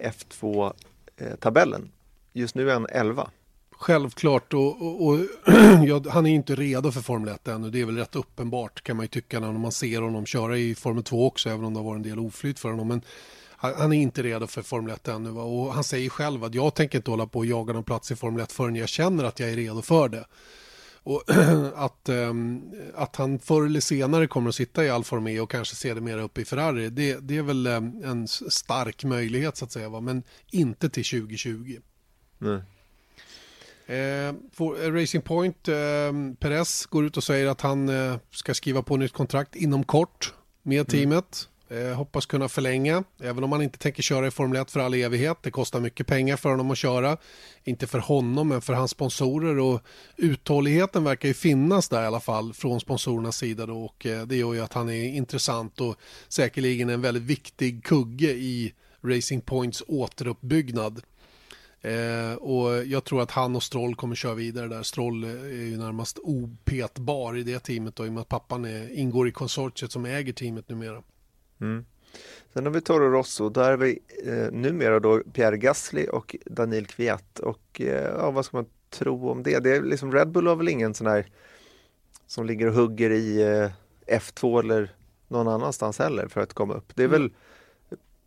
F2-tabellen. Eh, Just nu är han 11. Självklart och, och, och <clears throat> ja, han är inte redo för Formel 1 ännu. Det är väl rätt uppenbart kan man ju tycka när man ser honom köra i Formel 2 också, även om det har varit en del oflyt för honom. Men han är inte redo för Formel 1 ännu. Va? Och han säger själv att jag tänker inte hålla på och jaga någon plats i Formel 1 förrän jag känner att jag är redo för det. Och <clears throat> att, um, att han förr eller senare kommer att sitta i Alfa Romeo och kanske se det mer upp i Ferrari, det, det är väl um, en stark möjlighet så att säga, va? men inte till 2020. Nej. Eh, för, eh, Racing Point, eh, Perez går ut och säger att han eh, ska skriva på nytt kontrakt inom kort med mm. Eh, hoppas kunna förlänga, även om han inte tänker köra i Formel 1 för all evighet. Det kostar mycket pengar för honom att köra. Inte för honom, men för hans sponsorer. Och uthålligheten verkar ju finnas där i alla fall från sponsorernas sida. Då. Och eh, det gör ju att han är intressant och säkerligen en väldigt viktig kugge i Racing Points återuppbyggnad. Eh, och jag tror att han och Stroll kommer köra vidare där. Stroll eh, är ju närmast opetbar i det teamet då, i och med att pappan är, ingår i konsortiet som äger teamet numera. Mm. Sen har vi Toro Rosso, där är vi eh, numera då Pierre Gasly och Daniel Kviat och eh, ja, vad ska man tro om det? det är liksom Red Bull har väl ingen sån här som ligger och hugger i eh, F2 eller någon annanstans heller för att komma upp. Det är mm. väl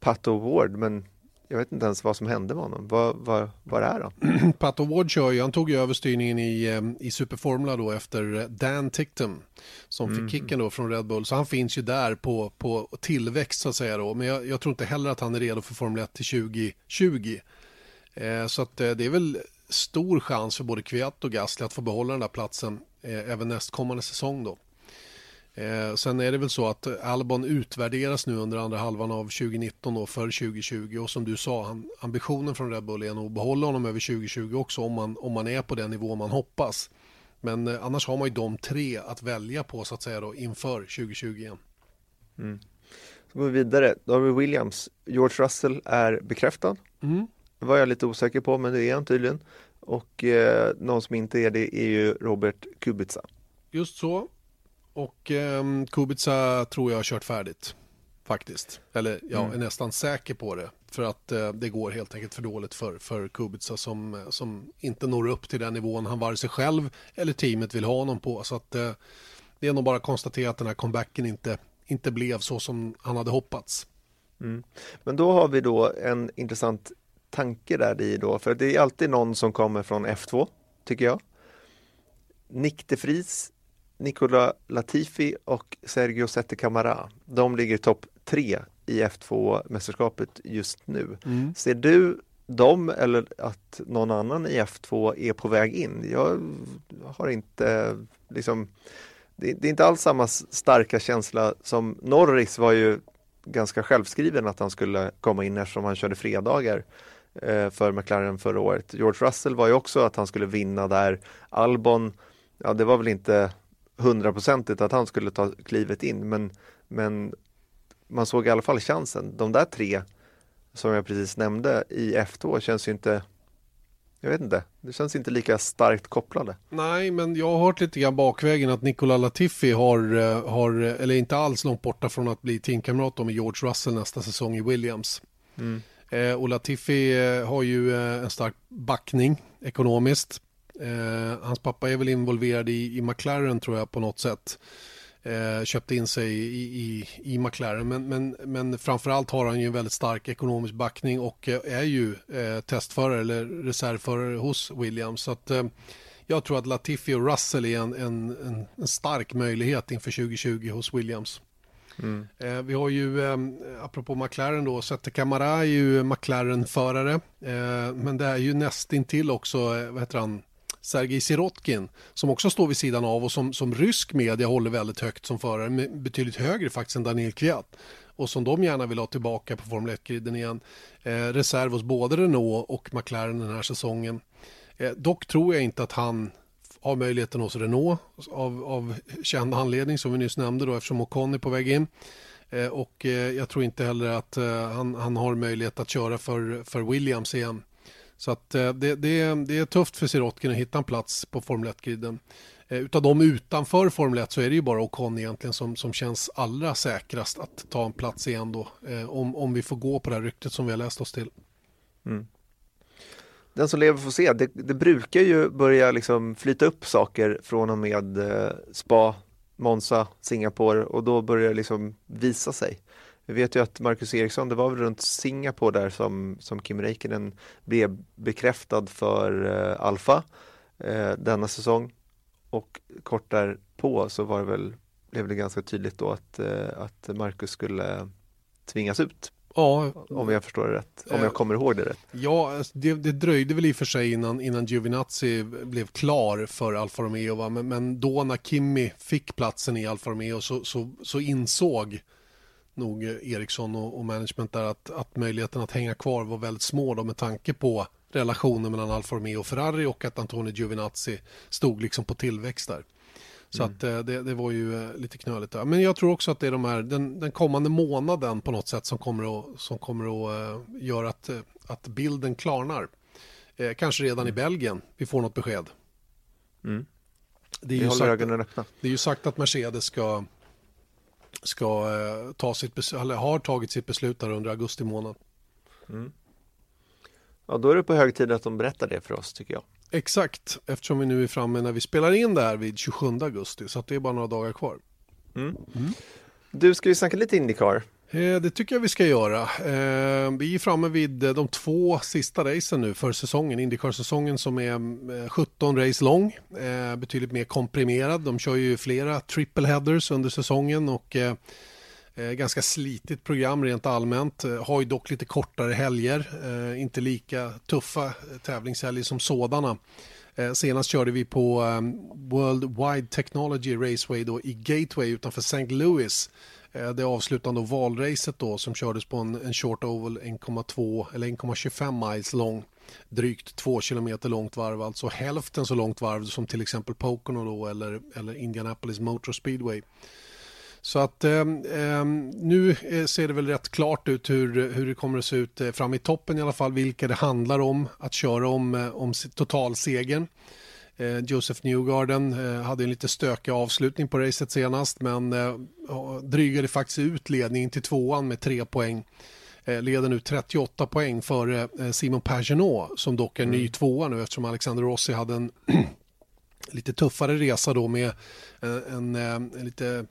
Pato Ward men jag vet inte ens vad som hände med honom. Vad, vad, vad är han? <clears throat> Pat Ward kör ju, han tog ju över styrningen i, eh, i Superformula då efter Dan Tickton som mm. fick kicken då från Red Bull. Så han finns ju där på, på tillväxt så att säga då. Men jag, jag tror inte heller att han är redo för Formel 1 till 2020. Eh, så att eh, det är väl stor chans för både Kviat och Gasly att få behålla den där platsen eh, även nästkommande säsong då. Eh, sen är det väl så att Albon utvärderas nu under andra halvan av 2019 då för 2020 och som du sa, han, ambitionen från Red Bull är nog att behålla honom över 2020 också om man, om man är på den nivå man hoppas. Men eh, annars har man ju de tre att välja på så att säga då inför 2020 igen. Mm. Så går vi vidare, då har vi Williams. George Russell är bekräftad. Mm. Det var jag lite osäker på men det är han tydligen. Och eh, någon som inte är det är ju Robert Kubica. Just så. Och eh, Kubica tror jag har kört färdigt. faktiskt. Eller jag Mm. är nästan säker på det. För att eh, det går helt enkelt för dåligt för, för Kubica som, eh, som inte når upp till den nivån han vare sig själv eller teamet vill ha honom på. Så att eh, det är nog bara att konstatera att den här comebacken inte, inte blev så som han hade hoppats. Men då har vi då en intressant tanke där i då, för det är alltid någon som kommer från F2, tycker jag. Nick de Vries, Nicola Latifi och Sergio Sette Camara. De ligger topp tre i F2-mästerskapet just nu. Ser du dem eller att någon annan i F2 är på väg in? Jag har inte liksom det, det är inte alls samma starka känsla som Norris var ju ganska självskriven att han skulle komma in eftersom han körde fredagar eh, för McLaren förra året. George Russell var ju också att han skulle vinna där. Albon, ja det var väl inte hundraprocentigt att han skulle ta klivet in men, men man såg i alla fall chansen. De där tre som jag precis nämnde i F2 känns ju inte jag vet inte, det känns inte lika starkt kopplade. Nej, men jag har hört lite grann bakvägen att Nicola Latifi har, eh, har eller inte alls långt borta från att bli teamkamrat med George Russell nästa säsong i Williams. Eh, och Latifi eh, har ju eh, en stark backning ekonomiskt. Eh, hans pappa är väl involverad i, i McLaren tror jag på något sätt. Eh, köpte in sig i, i, i McLaren men, men, men framförallt har han ju en väldigt stark ekonomisk backning och eh, är ju eh, testförare eller reservförare hos Williams. Så att, eh, jag tror att Latifi och Russell är en, en, en, en stark möjlighet inför 2020 hos Williams. Eh, vi har ju, eh, apropå McLaren då, Sette Camara är ju McLaren-förare. Eh, men det är ju nästintill också, eh, vad heter han, Sergej Sirotkin som också står vid sidan av och som, som rysk media håller väldigt högt som förare, betydligt högre faktiskt än Daniel Kviat och som de gärna vill ha tillbaka på Formel 1-griden igen. Eh, reserv hos både Renault och McLaren den här säsongen. Eh, dock tror jag inte att han har möjligheten hos Renault av, av känd anledning som vi nyss nämnde då eftersom Ocon är på väg in. Eh, och eh, jag tror inte heller att eh, han, han har möjlighet att köra för, för Williams igen. Så att eh, det, det, är, det är tufft för Sirotkin att hitta en plats på Formel 1-griden. Eh, utav de utanför Formel 1 så är det ju bara Ocon egentligen som, som känns allra säkrast att ta en plats igen då. Eh, om, om vi får gå på det här ryktet som vi har läst oss till. Mm. Den som lever får se. Det, det brukar ju börja liksom flyta upp saker från och med Spa, Monza, Singapore och då börjar det liksom visa sig. Vi vet ju att Marcus Eriksson, det var väl runt Singapore där som, som Kim Räikkönen blev bekräftad för eh, Alfa eh, denna säsong och kort därpå så var det väl, blev det ganska tydligt då att, eh, att Marcus skulle tvingas ut Ja, om jag förstår det rätt, om Eh, jag kommer ihåg det rätt. Ja, alltså, det, det dröjde väl i och för sig innan, innan Giovinazzi blev klar för Alfa Romeo. Men, men då när Kimi fick platsen i Alfa Romeo så, så, så insåg nog Eriksson och, och management där att, att möjligheten att hänga kvar var väldigt små då, med tanke på relationen mellan Alfa Romeo och Ferrari och att Antonio Giovinazzi stod liksom på tillväxt där. Så att eh, det, det var ju eh, lite knöligt där. Men jag tror också att det är de här, den, den kommande månaden på något sätt som kommer att, som kommer att eh, göra att, eh, att bilden klarnar. Eh, kanske redan i Belgien vi får något besked. Mm. Det, är Vi ju sagt, ögonen öppna. det är ju sagt att Mercedes ska, ska eh, ta sitt beslut, eller har tagit sitt beslut där under augusti månad. Ja, då är det på hög tid att de berättar det för oss tycker jag. Exakt, eftersom vi nu är framme när vi spelar in det här vid 27 augusti så att det är bara några dagar kvar. Du, ska vi snacka lite Indycar? Eh, det tycker jag vi ska göra. Eh, vi är framme vid eh, de två sista racen nu för säsongen. Indycar-säsongen som är 17 race lång. Betydligt mer komprimerad. De kör ju flera triple headers under säsongen och ganska slitigt program rent allmänt. Har ju dock lite kortare helger. Inte lika tuffa tävlingshelger som sådana. Senast körde vi på World Wide Technology Raceway då i Gateway utanför St. Louis. Eh, det avslutande ovalracet då som kördes på en, en short oval 1,2 eller 1,25 miles lång. Drygt 2 kilometer långt varv, alltså hälften så långt varv som till exempel Pocono då eller, eller Indianapolis Motor Speedway. Så att eh, eh nu eh, ser det väl rätt klart ut hur, hur det kommer att se ut fram i toppen i alla fall, vilka det handlar om att köra om, om totalsegern. Eh, Joseph Newgarden eh, hade en lite stökig avslutning på racet senast men eh, drygade faktiskt ut ledningen till tvåan med tre poäng. Leder nu 38 poäng före Simon Pagenaud som dock är mm. ny tvåa nu eftersom Alexander Rossi hade en <clears throat> lite tuffare resa då med en, en, en lite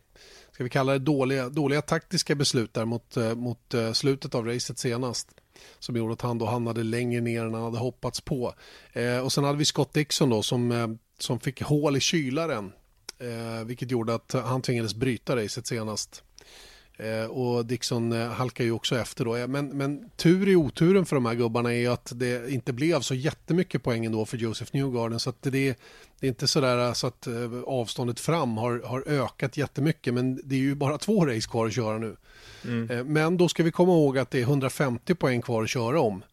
ska vi kalla det dåliga, dåliga taktiska beslut där mot, mot slutet av racet senast som gjorde att han då hamnade längre ner än han hade hoppats på. Eh, och sen hade vi Scott Dixon då som, eh, som fick hål i kylaren eh, vilket gjorde att han tvingades bryta racet senast. Eh, och Dixon eh, halkar ju också efter då. Eh, men, men tur i oturen för de här gubbarna är ju att det inte blev så jättemycket poäng ändå för Joseph Newgarden. Så att det, det är inte så där eh, så att eh, avståndet fram har, har ökat jättemycket. Men det är ju bara två race kvar att köra nu. Mm. Men då ska vi komma ihåg att det är 150 poäng kvar att köra om.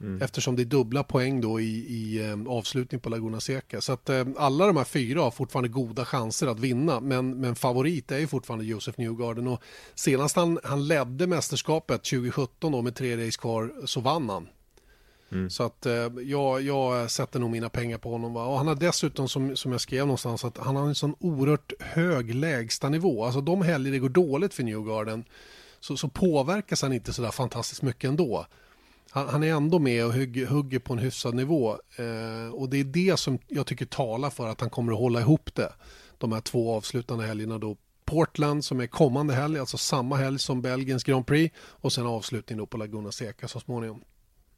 Mm. Eftersom det är dubbla poäng då i, i eh, avslutning på Laguna Seca. Så att eh, alla de här fyra har fortfarande goda chanser att vinna. Men, men favorit är ju fortfarande Joseph Newgarden. Och senast han, han ledde mästerskapet 2017 då med tre race kvar så vann han. Mm. Så att eh, jag, jag sätter nog mina pengar på honom. Va? Och han har dessutom, som, som jag skrev någonstans, att han har en sån oerhört hög lägsta nivå. Alltså de helger det går dåligt för Newgarden så, så påverkas han inte så där fantastiskt mycket ändå han, han är ändå med och hugger, hugger på en hyfsad nivå. Eh, och det är det som jag tycker talar för att han kommer att hålla ihop det. De här två avslutande helgerna då. Portland som är kommande helg, alltså samma helg som Belgiens Grand Prix och sen avslutning då på Laguna Seca så småningom.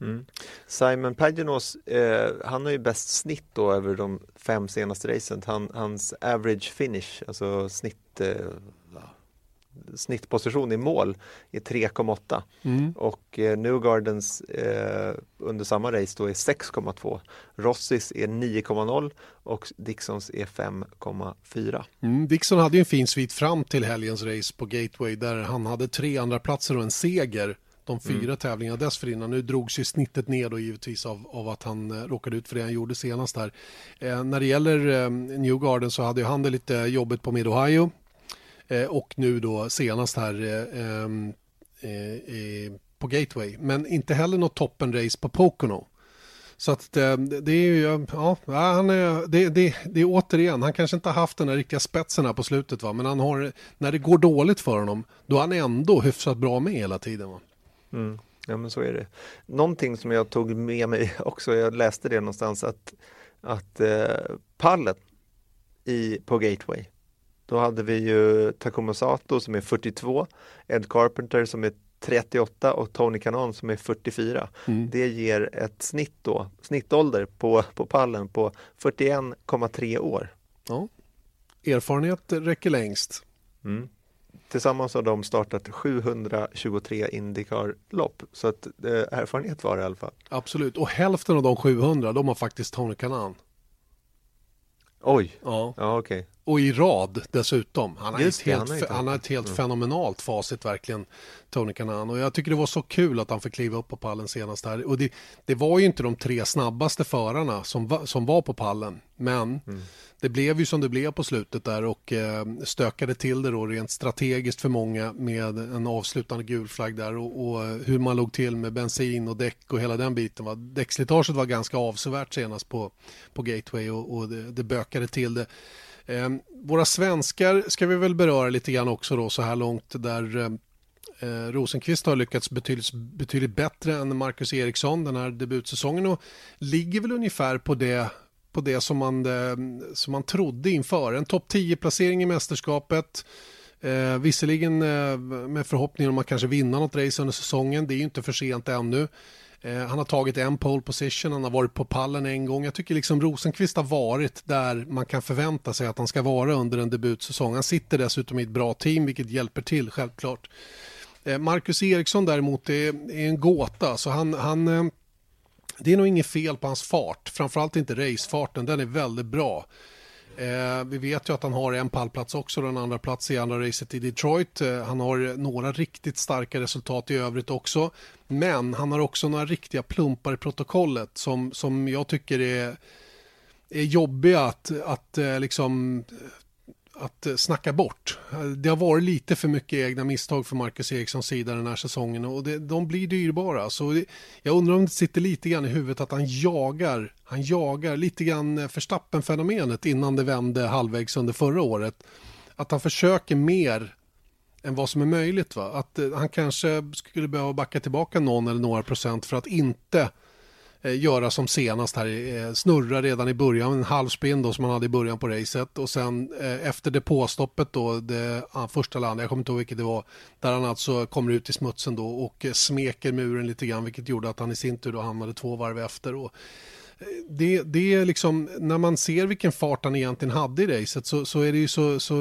Mm. Simon Paginos, eh, han har ju bäst snitt då över de fem senaste racen. Han, hans average finish, alltså snitt eh, snittposition i mål är 3,8 mm. och eh, Newgardens eh, under samma race då är 6,2. Rossis är 9,0 och Dixons är 5,4. Mm, Dixon hade ju en fin svit fram till helgens race på Gateway där han hade tre andra platser och en seger de fyra mm. tävlingarna dessförinnan. Nu drogs ju snittet ner då givetvis av, av att han eh, råkade ut för det han gjorde senast här. Eh, när det gäller eh, Newgarden så hade han det lite jobbigt på Mid-Ohio Eh, och nu då senast här eh, ehm, eh, på Gateway. Men inte heller något toppenrace på Pocono. Så att eh, det, det är ju, ja, han är, det, det, det är återigen, han kanske inte har haft den där riktiga spetsen här på slutet va, men han har, när det går dåligt för honom, då är han ändå hyfsat bra med hela tiden va. Mm. Ja men så är det. Någonting som jag tog med mig <laughs> också, jag läste det någonstans att, att eh, pallen i, på Gateway då hade vi ju Takuma Sato som är 42, Ed Carpenter som är 38 och Tony Kanon som är 44. Mm. Det ger ett snitt då, snittålder på, på pallen på 41,3 år. Ja. Erfarenhet räcker längst. Mm. Tillsammans har de startat 723 Indycar-lopp så att eh, erfarenhet var det i alla fall. Absolut, och hälften av de 700 de har faktiskt Tony Kanon. Oj, ja, ja okej. Okay. Och i rad dessutom. Han har ett helt, han, han har ett helt mm. fenomenalt facit verkligen, Tony Kanan. Och jag tycker det var så kul att han fick kliva upp på pallen senast här. Och det, det var ju inte de tre snabbaste förarna som, som var på pallen. Men mm. det blev ju som det blev på slutet där och eh, stökade till det då rent strategiskt för många med en avslutande gul flagg där och, och, hur man låg till med bensin och däck och hela den biten. Va? Däckslitaget var ganska avsevärt senast på, på Gateway och, och det, det bökade till det. Eh, våra svenskar ska vi väl beröra lite grann också då så här långt där eh, eh Rosenqvist har lyckats betydligt, betydligt bättre än Marcus Eriksson den här debutsäsongen och ligger väl ungefär på det på det som man, eh, som man trodde inför. En topp 10-placering i mästerskapet. Eh, visserligen eh, med förhoppningen om att kanske vinna något race under säsongen. Det är ju inte för sent ännu. Eh, han har tagit en pole position, han har varit på pallen en gång. Jag tycker liksom Rosenqvist har varit där man kan förvänta sig att han ska vara under en debutsäsong. Han sitter dessutom i ett bra team vilket hjälper till självklart. Eh, Marcus Eriksson däremot är, är en gåta. Så han, han, eh, det är nog inget fel på hans fart, framförallt inte racefarten, den är väldigt bra. Eh, vi vet ju att han har en pallplats också, den andra plats i andra racet i Detroit. Eh, han har några riktigt starka resultat i övrigt också. Men han har också några riktiga plumpar i protokollet som, som jag tycker är, är jobbiga att, att eh, liksom att eh, snacka bort. Eh, det har varit lite för mycket egna misstag för Marcus Erikssons sida den här säsongen och det, de blir dyrbara. Så jag undrar om det sitter lite grann i huvudet att han jagar, han jagar lite grann eh, Verstappen-fenomenet innan det vände halvvägs under förra året. Att han försöker mer än vad som är möjligt. Va? Att han kanske skulle behöva backa tillbaka någon eller några procent för att inte Eh, Eh, göra som senast här, eh, snurra redan i början, en halvspinn då som han hade i början på racet och sen eh, efter depåstoppet då, det första landet, jag kommer inte ihåg vilket det var, där han alltså kommer ut i smutsen då och smeker muren lite grann vilket gjorde att han i sin tur då hamnade två varv efter. Och, det, det är liksom, när man ser vilken fart han egentligen hade i racet så, så är det ju så, så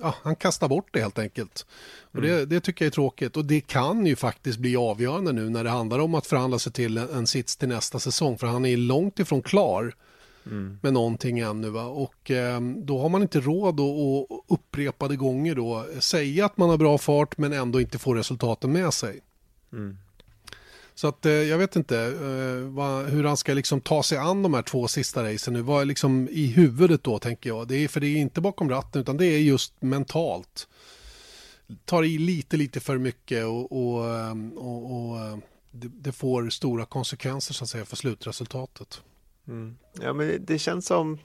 ja, han kastar bort det helt enkelt. Och det, mm. det, tycker jag är tråkigt och det kan ju faktiskt bli avgörande nu när det handlar om att förhandla sig till en, en sits till nästa säsong för han är långt ifrån klar mm. med någonting ännu. Va? Och eh, då har man inte råd att, att upprepade gånger då säga att man har bra fart men ändå inte få resultaten med sig. Mm. Så att eh, jag vet inte eh, vad, hur han ska liksom ta sig an de här två sista racen nu. Vad är liksom i huvudet då tänker jag. Det är, för det är inte bakom ratten utan det är just mentalt. Tar i lite, lite för mycket och, och, eh, och, och det, det, får stora konsekvenser så att säga för slutresultatet. Mm. Ja men det, det känns som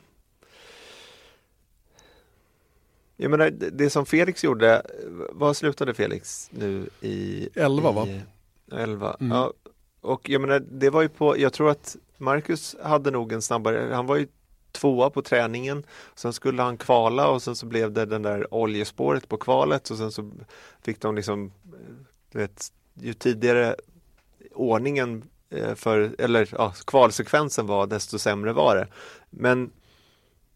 jag menar, det som Felix gjorde, vad slutade Felix nu i? 11 va? 11. Mm. Ja, och jag menar, det var ju på, jag tror att Marcus hade nog en snabbare, han var ju tvåa på träningen. Sen skulle han kvala och sen så blev det den där oljespåret på kvalet och sen så fick de liksom, du vet, ju tidigare ordningen eh, för, eller ja, kvalsekvensen var desto sämre var det. Men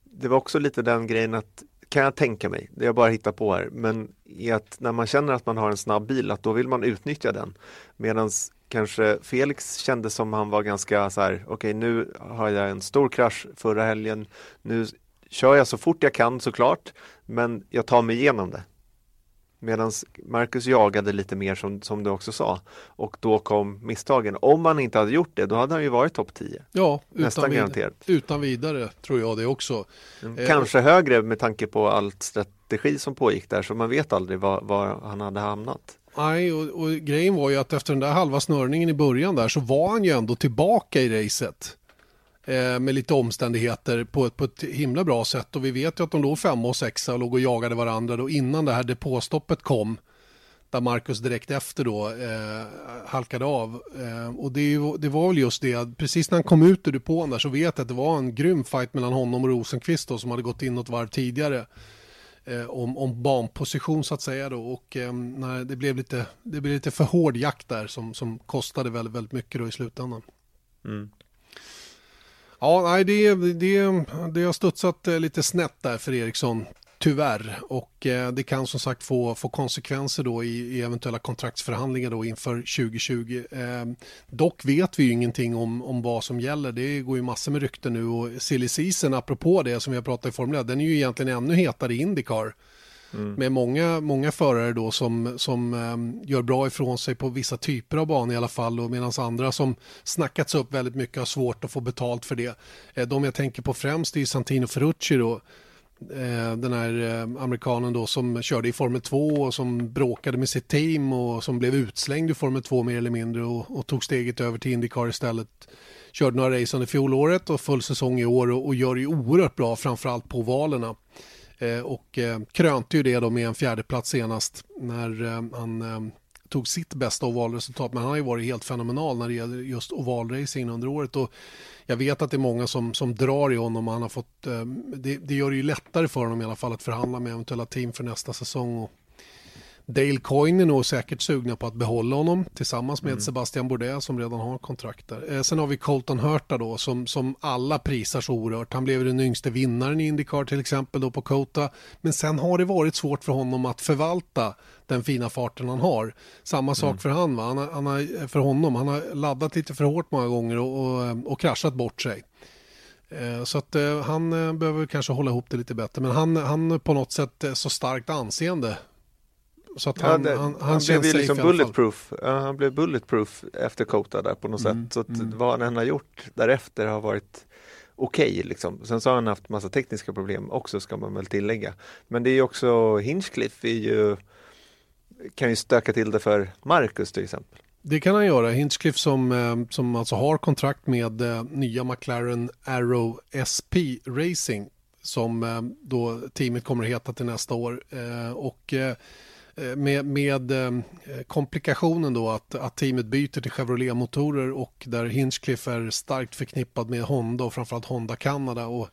det var också lite den grejen att kan jag tänka mig, det jag bara hittar på här, men i att när man känner att man har en snabb bil att då vill man utnyttja den. Medan kanske Felix kände som han var ganska så här, okej okay, nu har jag en stor krasch förra helgen, nu kör jag så fort jag kan såklart, men jag tar mig igenom det. Medan Marcus jagade lite mer som, som du också sa och då kom misstagen. Om han inte hade gjort det då hade han ju varit topp 10. Ja, utan, vid utan vidare tror jag det också. Mm, kanske eh, högre med tanke på allt strategi som pågick där så man vet aldrig var, var han hade hamnat. Nej, och, och, grejen var ju att efter den där halva snörningen i början där så var han ju ändå tillbaka i racet. Eh, med lite omständigheter på ett, på ett himla bra sätt och vi vet ju att de låg femma och sexa och låg och jagade varandra då innan det här depåstoppet kom där Marcus direkt efter då eh, halkade av. Eh, och det, det, var väl just det, precis när han kom ut ur depån där så vet jag att det var en grym fight mellan honom och Rosenqvist då, som hade gått in något varv tidigare. Eh, om, om banposition så att säga då och eh, när det blev lite, det blev lite för hård jakt där som, som kostade väldigt, väldigt mycket då i slutändan. Mm. Ja, nej, det, det, det har studsat eh, lite snett där för Eriksson. Tyvärr. Och eh, det kan som sagt få, få konsekvenser då i, i eventuella kontraktsförhandlingar då inför 2020. Eh, dock vet vi ju ingenting om, om vad som gäller. Det går ju massor med rykten nu och silly season, apropå det som vi har pratat i Formel 1, den är ju egentligen ännu hetare i Indycar. Mm. Med många, många förare då som, som um, gör bra ifrån sig på vissa typer av banor i alla fall och medan andra som snackats upp väldigt mycket har svårt att få betalt för det. Eh, de jag tänker på främst är Santino Ferrucci då eh, Eh, den här eh, amerikanen då som körde i Formel 2 och som bråkade med sitt team och som blev utslängd i Formel 2 mer eller mindre och, och tog steget över till Indycar istället. Körde några race under fjolåret och full säsong i år och, och gör det oerhört bra framförallt på valerna. Eh, och eh, krönte ju det då med en fjärdeplats senast när eh, han eh, tog sitt bästa ovalresultat. Men han har ju varit helt fenomenal när det gäller just ovalracing under året. Och jag vet att det är många som, som drar i honom och han har fått, eh, det, det gör det ju lättare för honom i alla fall att förhandla med eventuella team för nästa säsong. Och Dale Coyne är nog säkert sugna på att behålla honom tillsammans med mm. Sebastian Bourdais som redan har kontrakt där. Eh, sen har vi Colton Hurta då som, som alla prisar så oerhört. Han blev den yngste vinnaren i Indycar till exempel då på Kota. Men sen har det varit svårt för honom att förvalta den fina farten han har. Samma sak mm. för han, va? Han, har, han har, för honom. Han har laddat lite för hårt många gånger och, och, och kraschat bort sig. Eh, så att eh, han behöver kanske hålla ihop det lite bättre. Men han, han på något sätt så starkt anseende så att han, ja, det, han, han, han blev liksom bulletproof. Ja, han blev bulletproof efter Kota där på något mm, sätt. Så att mm. vad han än har gjort därefter har varit okej. Okay, liksom. Sen så har han haft massa tekniska problem också ska man väl tillägga. Men det är ju också Hinchcliffe är ju, kan ju stöka till det för Marcus till exempel. Det kan han göra. Hinchcliffe som, eh, som alltså har kontrakt med eh, nya McLaren Arrow SP Racing som eh, då teamet kommer att heta till nästa år. Och Eh, med, med eh, komplikationen då att, att teamet byter till Chevrolet-motorer och där Hinchcliffe är starkt förknippad med Honda och framförallt Honda Canada. Och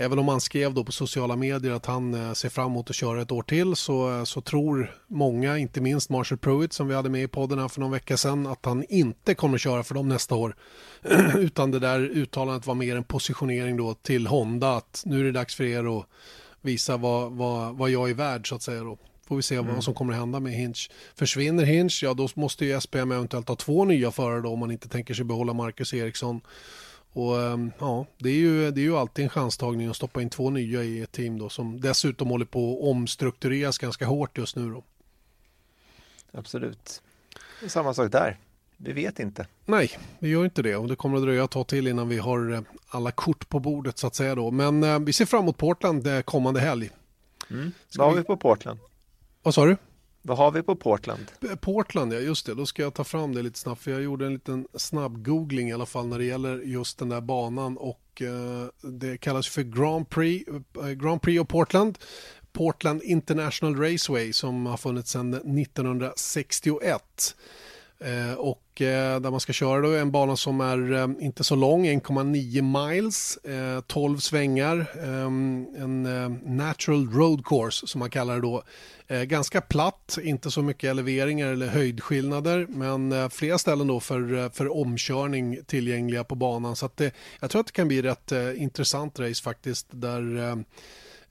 Även om han skrev då på sociala medier att han eh, ser fram emot att köra ett år till så, eh, så tror många, inte minst Marshall Pruitt som vi hade med i podden här för någon vecka sedan, att han inte kommer att köra för dem nästa år. <clears throat> Utan det där uttalandet var mer en positionering då till Honda att nu är det dags för er att visa vad, vad, vad jag är värd så att säga då. Får vi se mm. vad som kommer att hända med Hinch. Försvinner Hinch, ja då måste ju SPM eventuellt ha två nya förare då om man inte tänker sig behålla Marcus Eriksson. Och ehm, ja, det är, ju, det är ju alltid en chanstagning att stoppa in två nya i ett team då som dessutom håller på att omstruktureras ganska hårt just nu då. Absolut. Samma sak där. Vi vet inte. Nej, vi gör inte det och det kommer att dröja ett tag till innan vi har eh, alla kort på bordet så att säga då. Men eh, vi ser fram emot Portland eh, kommande helg. Mm. Vad har vi på Portland? Vad sa du? Vad har vi på Portland? Portland, ja just det. Då ska jag ta fram det lite snabbt. För jag gjorde en liten snabb googling i alla fall när det gäller just den där banan. Och eh, det kallas för Grand Prix, eh, Grand Prix of Portland. Portland International Raceway som har funnits sedan 1961. Eh, och eh, där man ska köra då en bana som är eh, inte så lång, 1,9 miles, 12 svängar, en natural road course som man kallar det då. Ganska platt, inte så mycket eleveringar eller höjdskillnader men flera ställen då för, för omkörning tillgängliga på banan. Så att det, jag tror att det kan bli rätt intressant race faktiskt där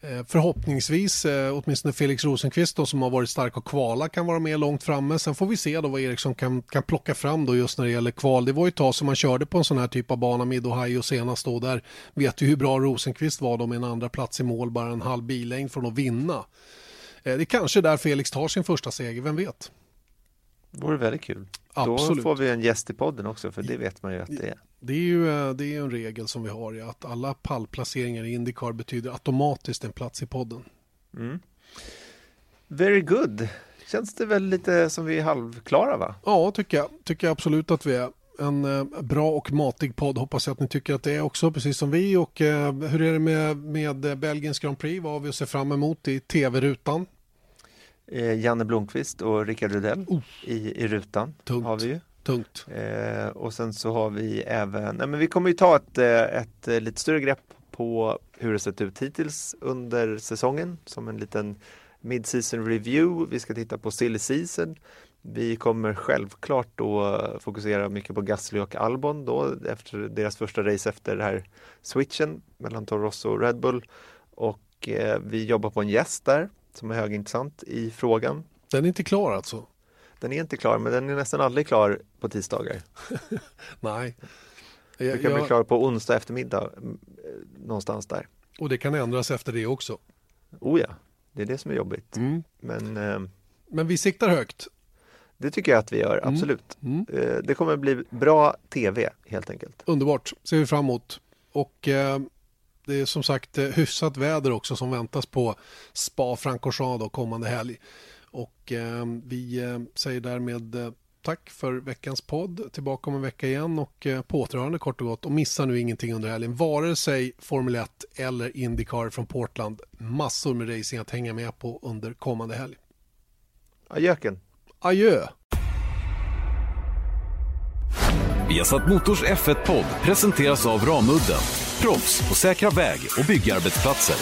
Eh, förhoppningsvis, eh, åtminstone Felix Rosenqvist då, som har varit stark och kvala kan vara med långt framme. Sen får vi se då vad Eriksson kan, kan plocka fram då just när det gäller kval. Det var ju ett tag som man körde på en sån här typ av bana, Mid-Ohio senast då. Där vet vi hur bra Rosenqvist var då med en andra plats i mål, bara en halv billängd från att vinna. Eh, det är kanske där Felix tar sin första seger, vem vet? Det vore väldigt kul. Absolut. Då får vi en gäst i podden också, för det vet man ju att det är. Det är ju eh, det är en regel som vi har, ja, att alla pallplaceringar i Indycar betyder automatiskt en plats i podden. Mm. Very good. Känns det väl lite som vi är halvklara va? Ja, tycker jag. Tycker jag absolut att vi är. En eh, bra och matig podd hoppas jag att ni tycker att det är också, precis som vi. Och eh, hur är det med, med Belgiens Grand Prix? Vad har vi att se fram emot i tv-rutan? Eh, Janne Blomqvist och Rickard Rudell uh. i, i rutan. Tungt. Har vi ju. Tungt. Eh, och sen så har vi även, nej men vi kommer ju ta ett, eh, ett, ett lite större grepp på hur det sett ut hittills under säsongen som en liten mid-season review. Vi ska titta på silly season. Vi kommer självklart då fokusera mycket på Gasly och Albon då efter deras första race efter den här switchen mellan Toro Rosso och Red Bull. Och eh, vi jobbar på en gäst där som är högintressant i frågan. Den är inte klar alltså? Den är inte klar, men den är nästan aldrig klar på tisdagar. <laughs> Nej. Jag, den kan jag... bli klar på onsdag eftermiddag, mm, någonstans där. Och det kan ändras efter det också? Oh ja, det är det som är jobbigt. Mm. Men, eh, men vi siktar högt? Det tycker jag att vi gör, mm. absolut. Mm. Eh, det kommer bli bra tv helt enkelt. Underbart, ser vi fram emot. Och eh, det är som sagt eh, hyfsat väder också som väntas på Spa Francorchamps kommande helg. Och eh, vi eh, säger därmed eh, tack för veckans podd. Tillbaka om en vecka igen och eh, på återhörande kort och gott. Och missa nu ingenting under helgen. Vare sig Formel 1 eller Indycar från Portland. Massor med racing att hänga med på under kommande helg. Adjöken. Adjö. Vi har satt Motors F1-podd presenteras av Ramudden. Proffs på säkra väg och byggarbetsplatser.